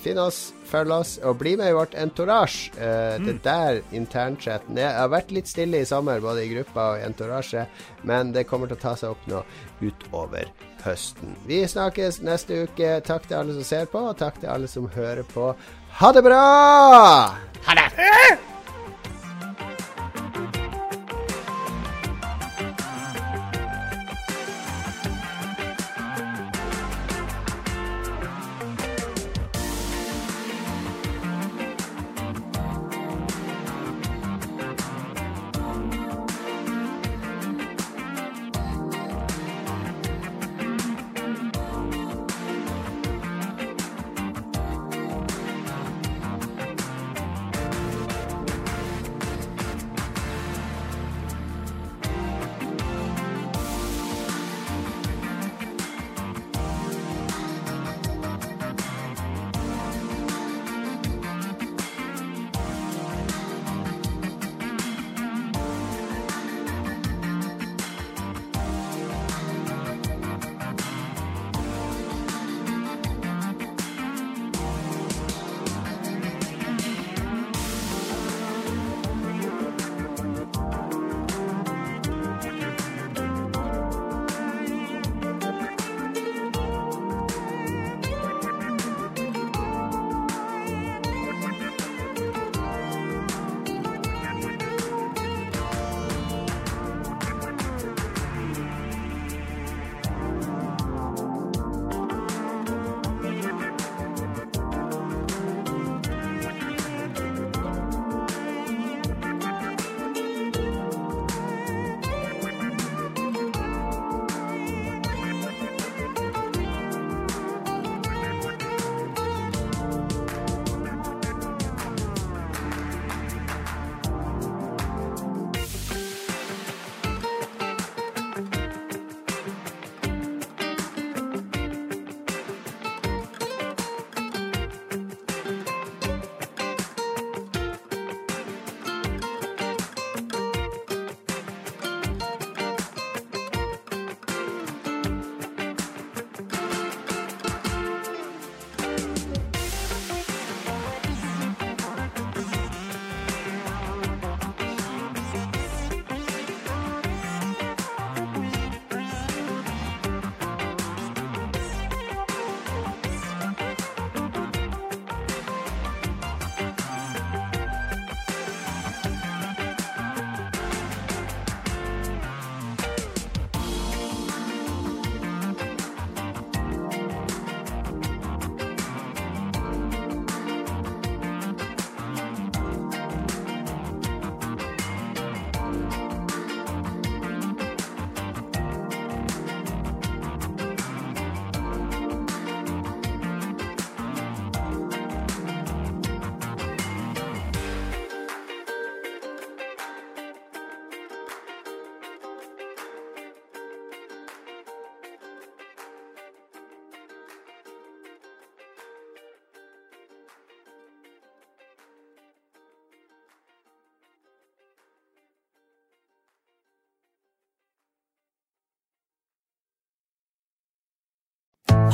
Finn oss, følg oss, og bli med i vårt entourage. mm. Det er der internchatten er. Jeg har vært litt stille i sommer, både i gruppa og i entourage, men det kommer til å ta seg opp nå utover høsten. Vi snakkes neste uke. Takk til alle som ser på, og takk til alle som hører på. Ha det bra! Ha det!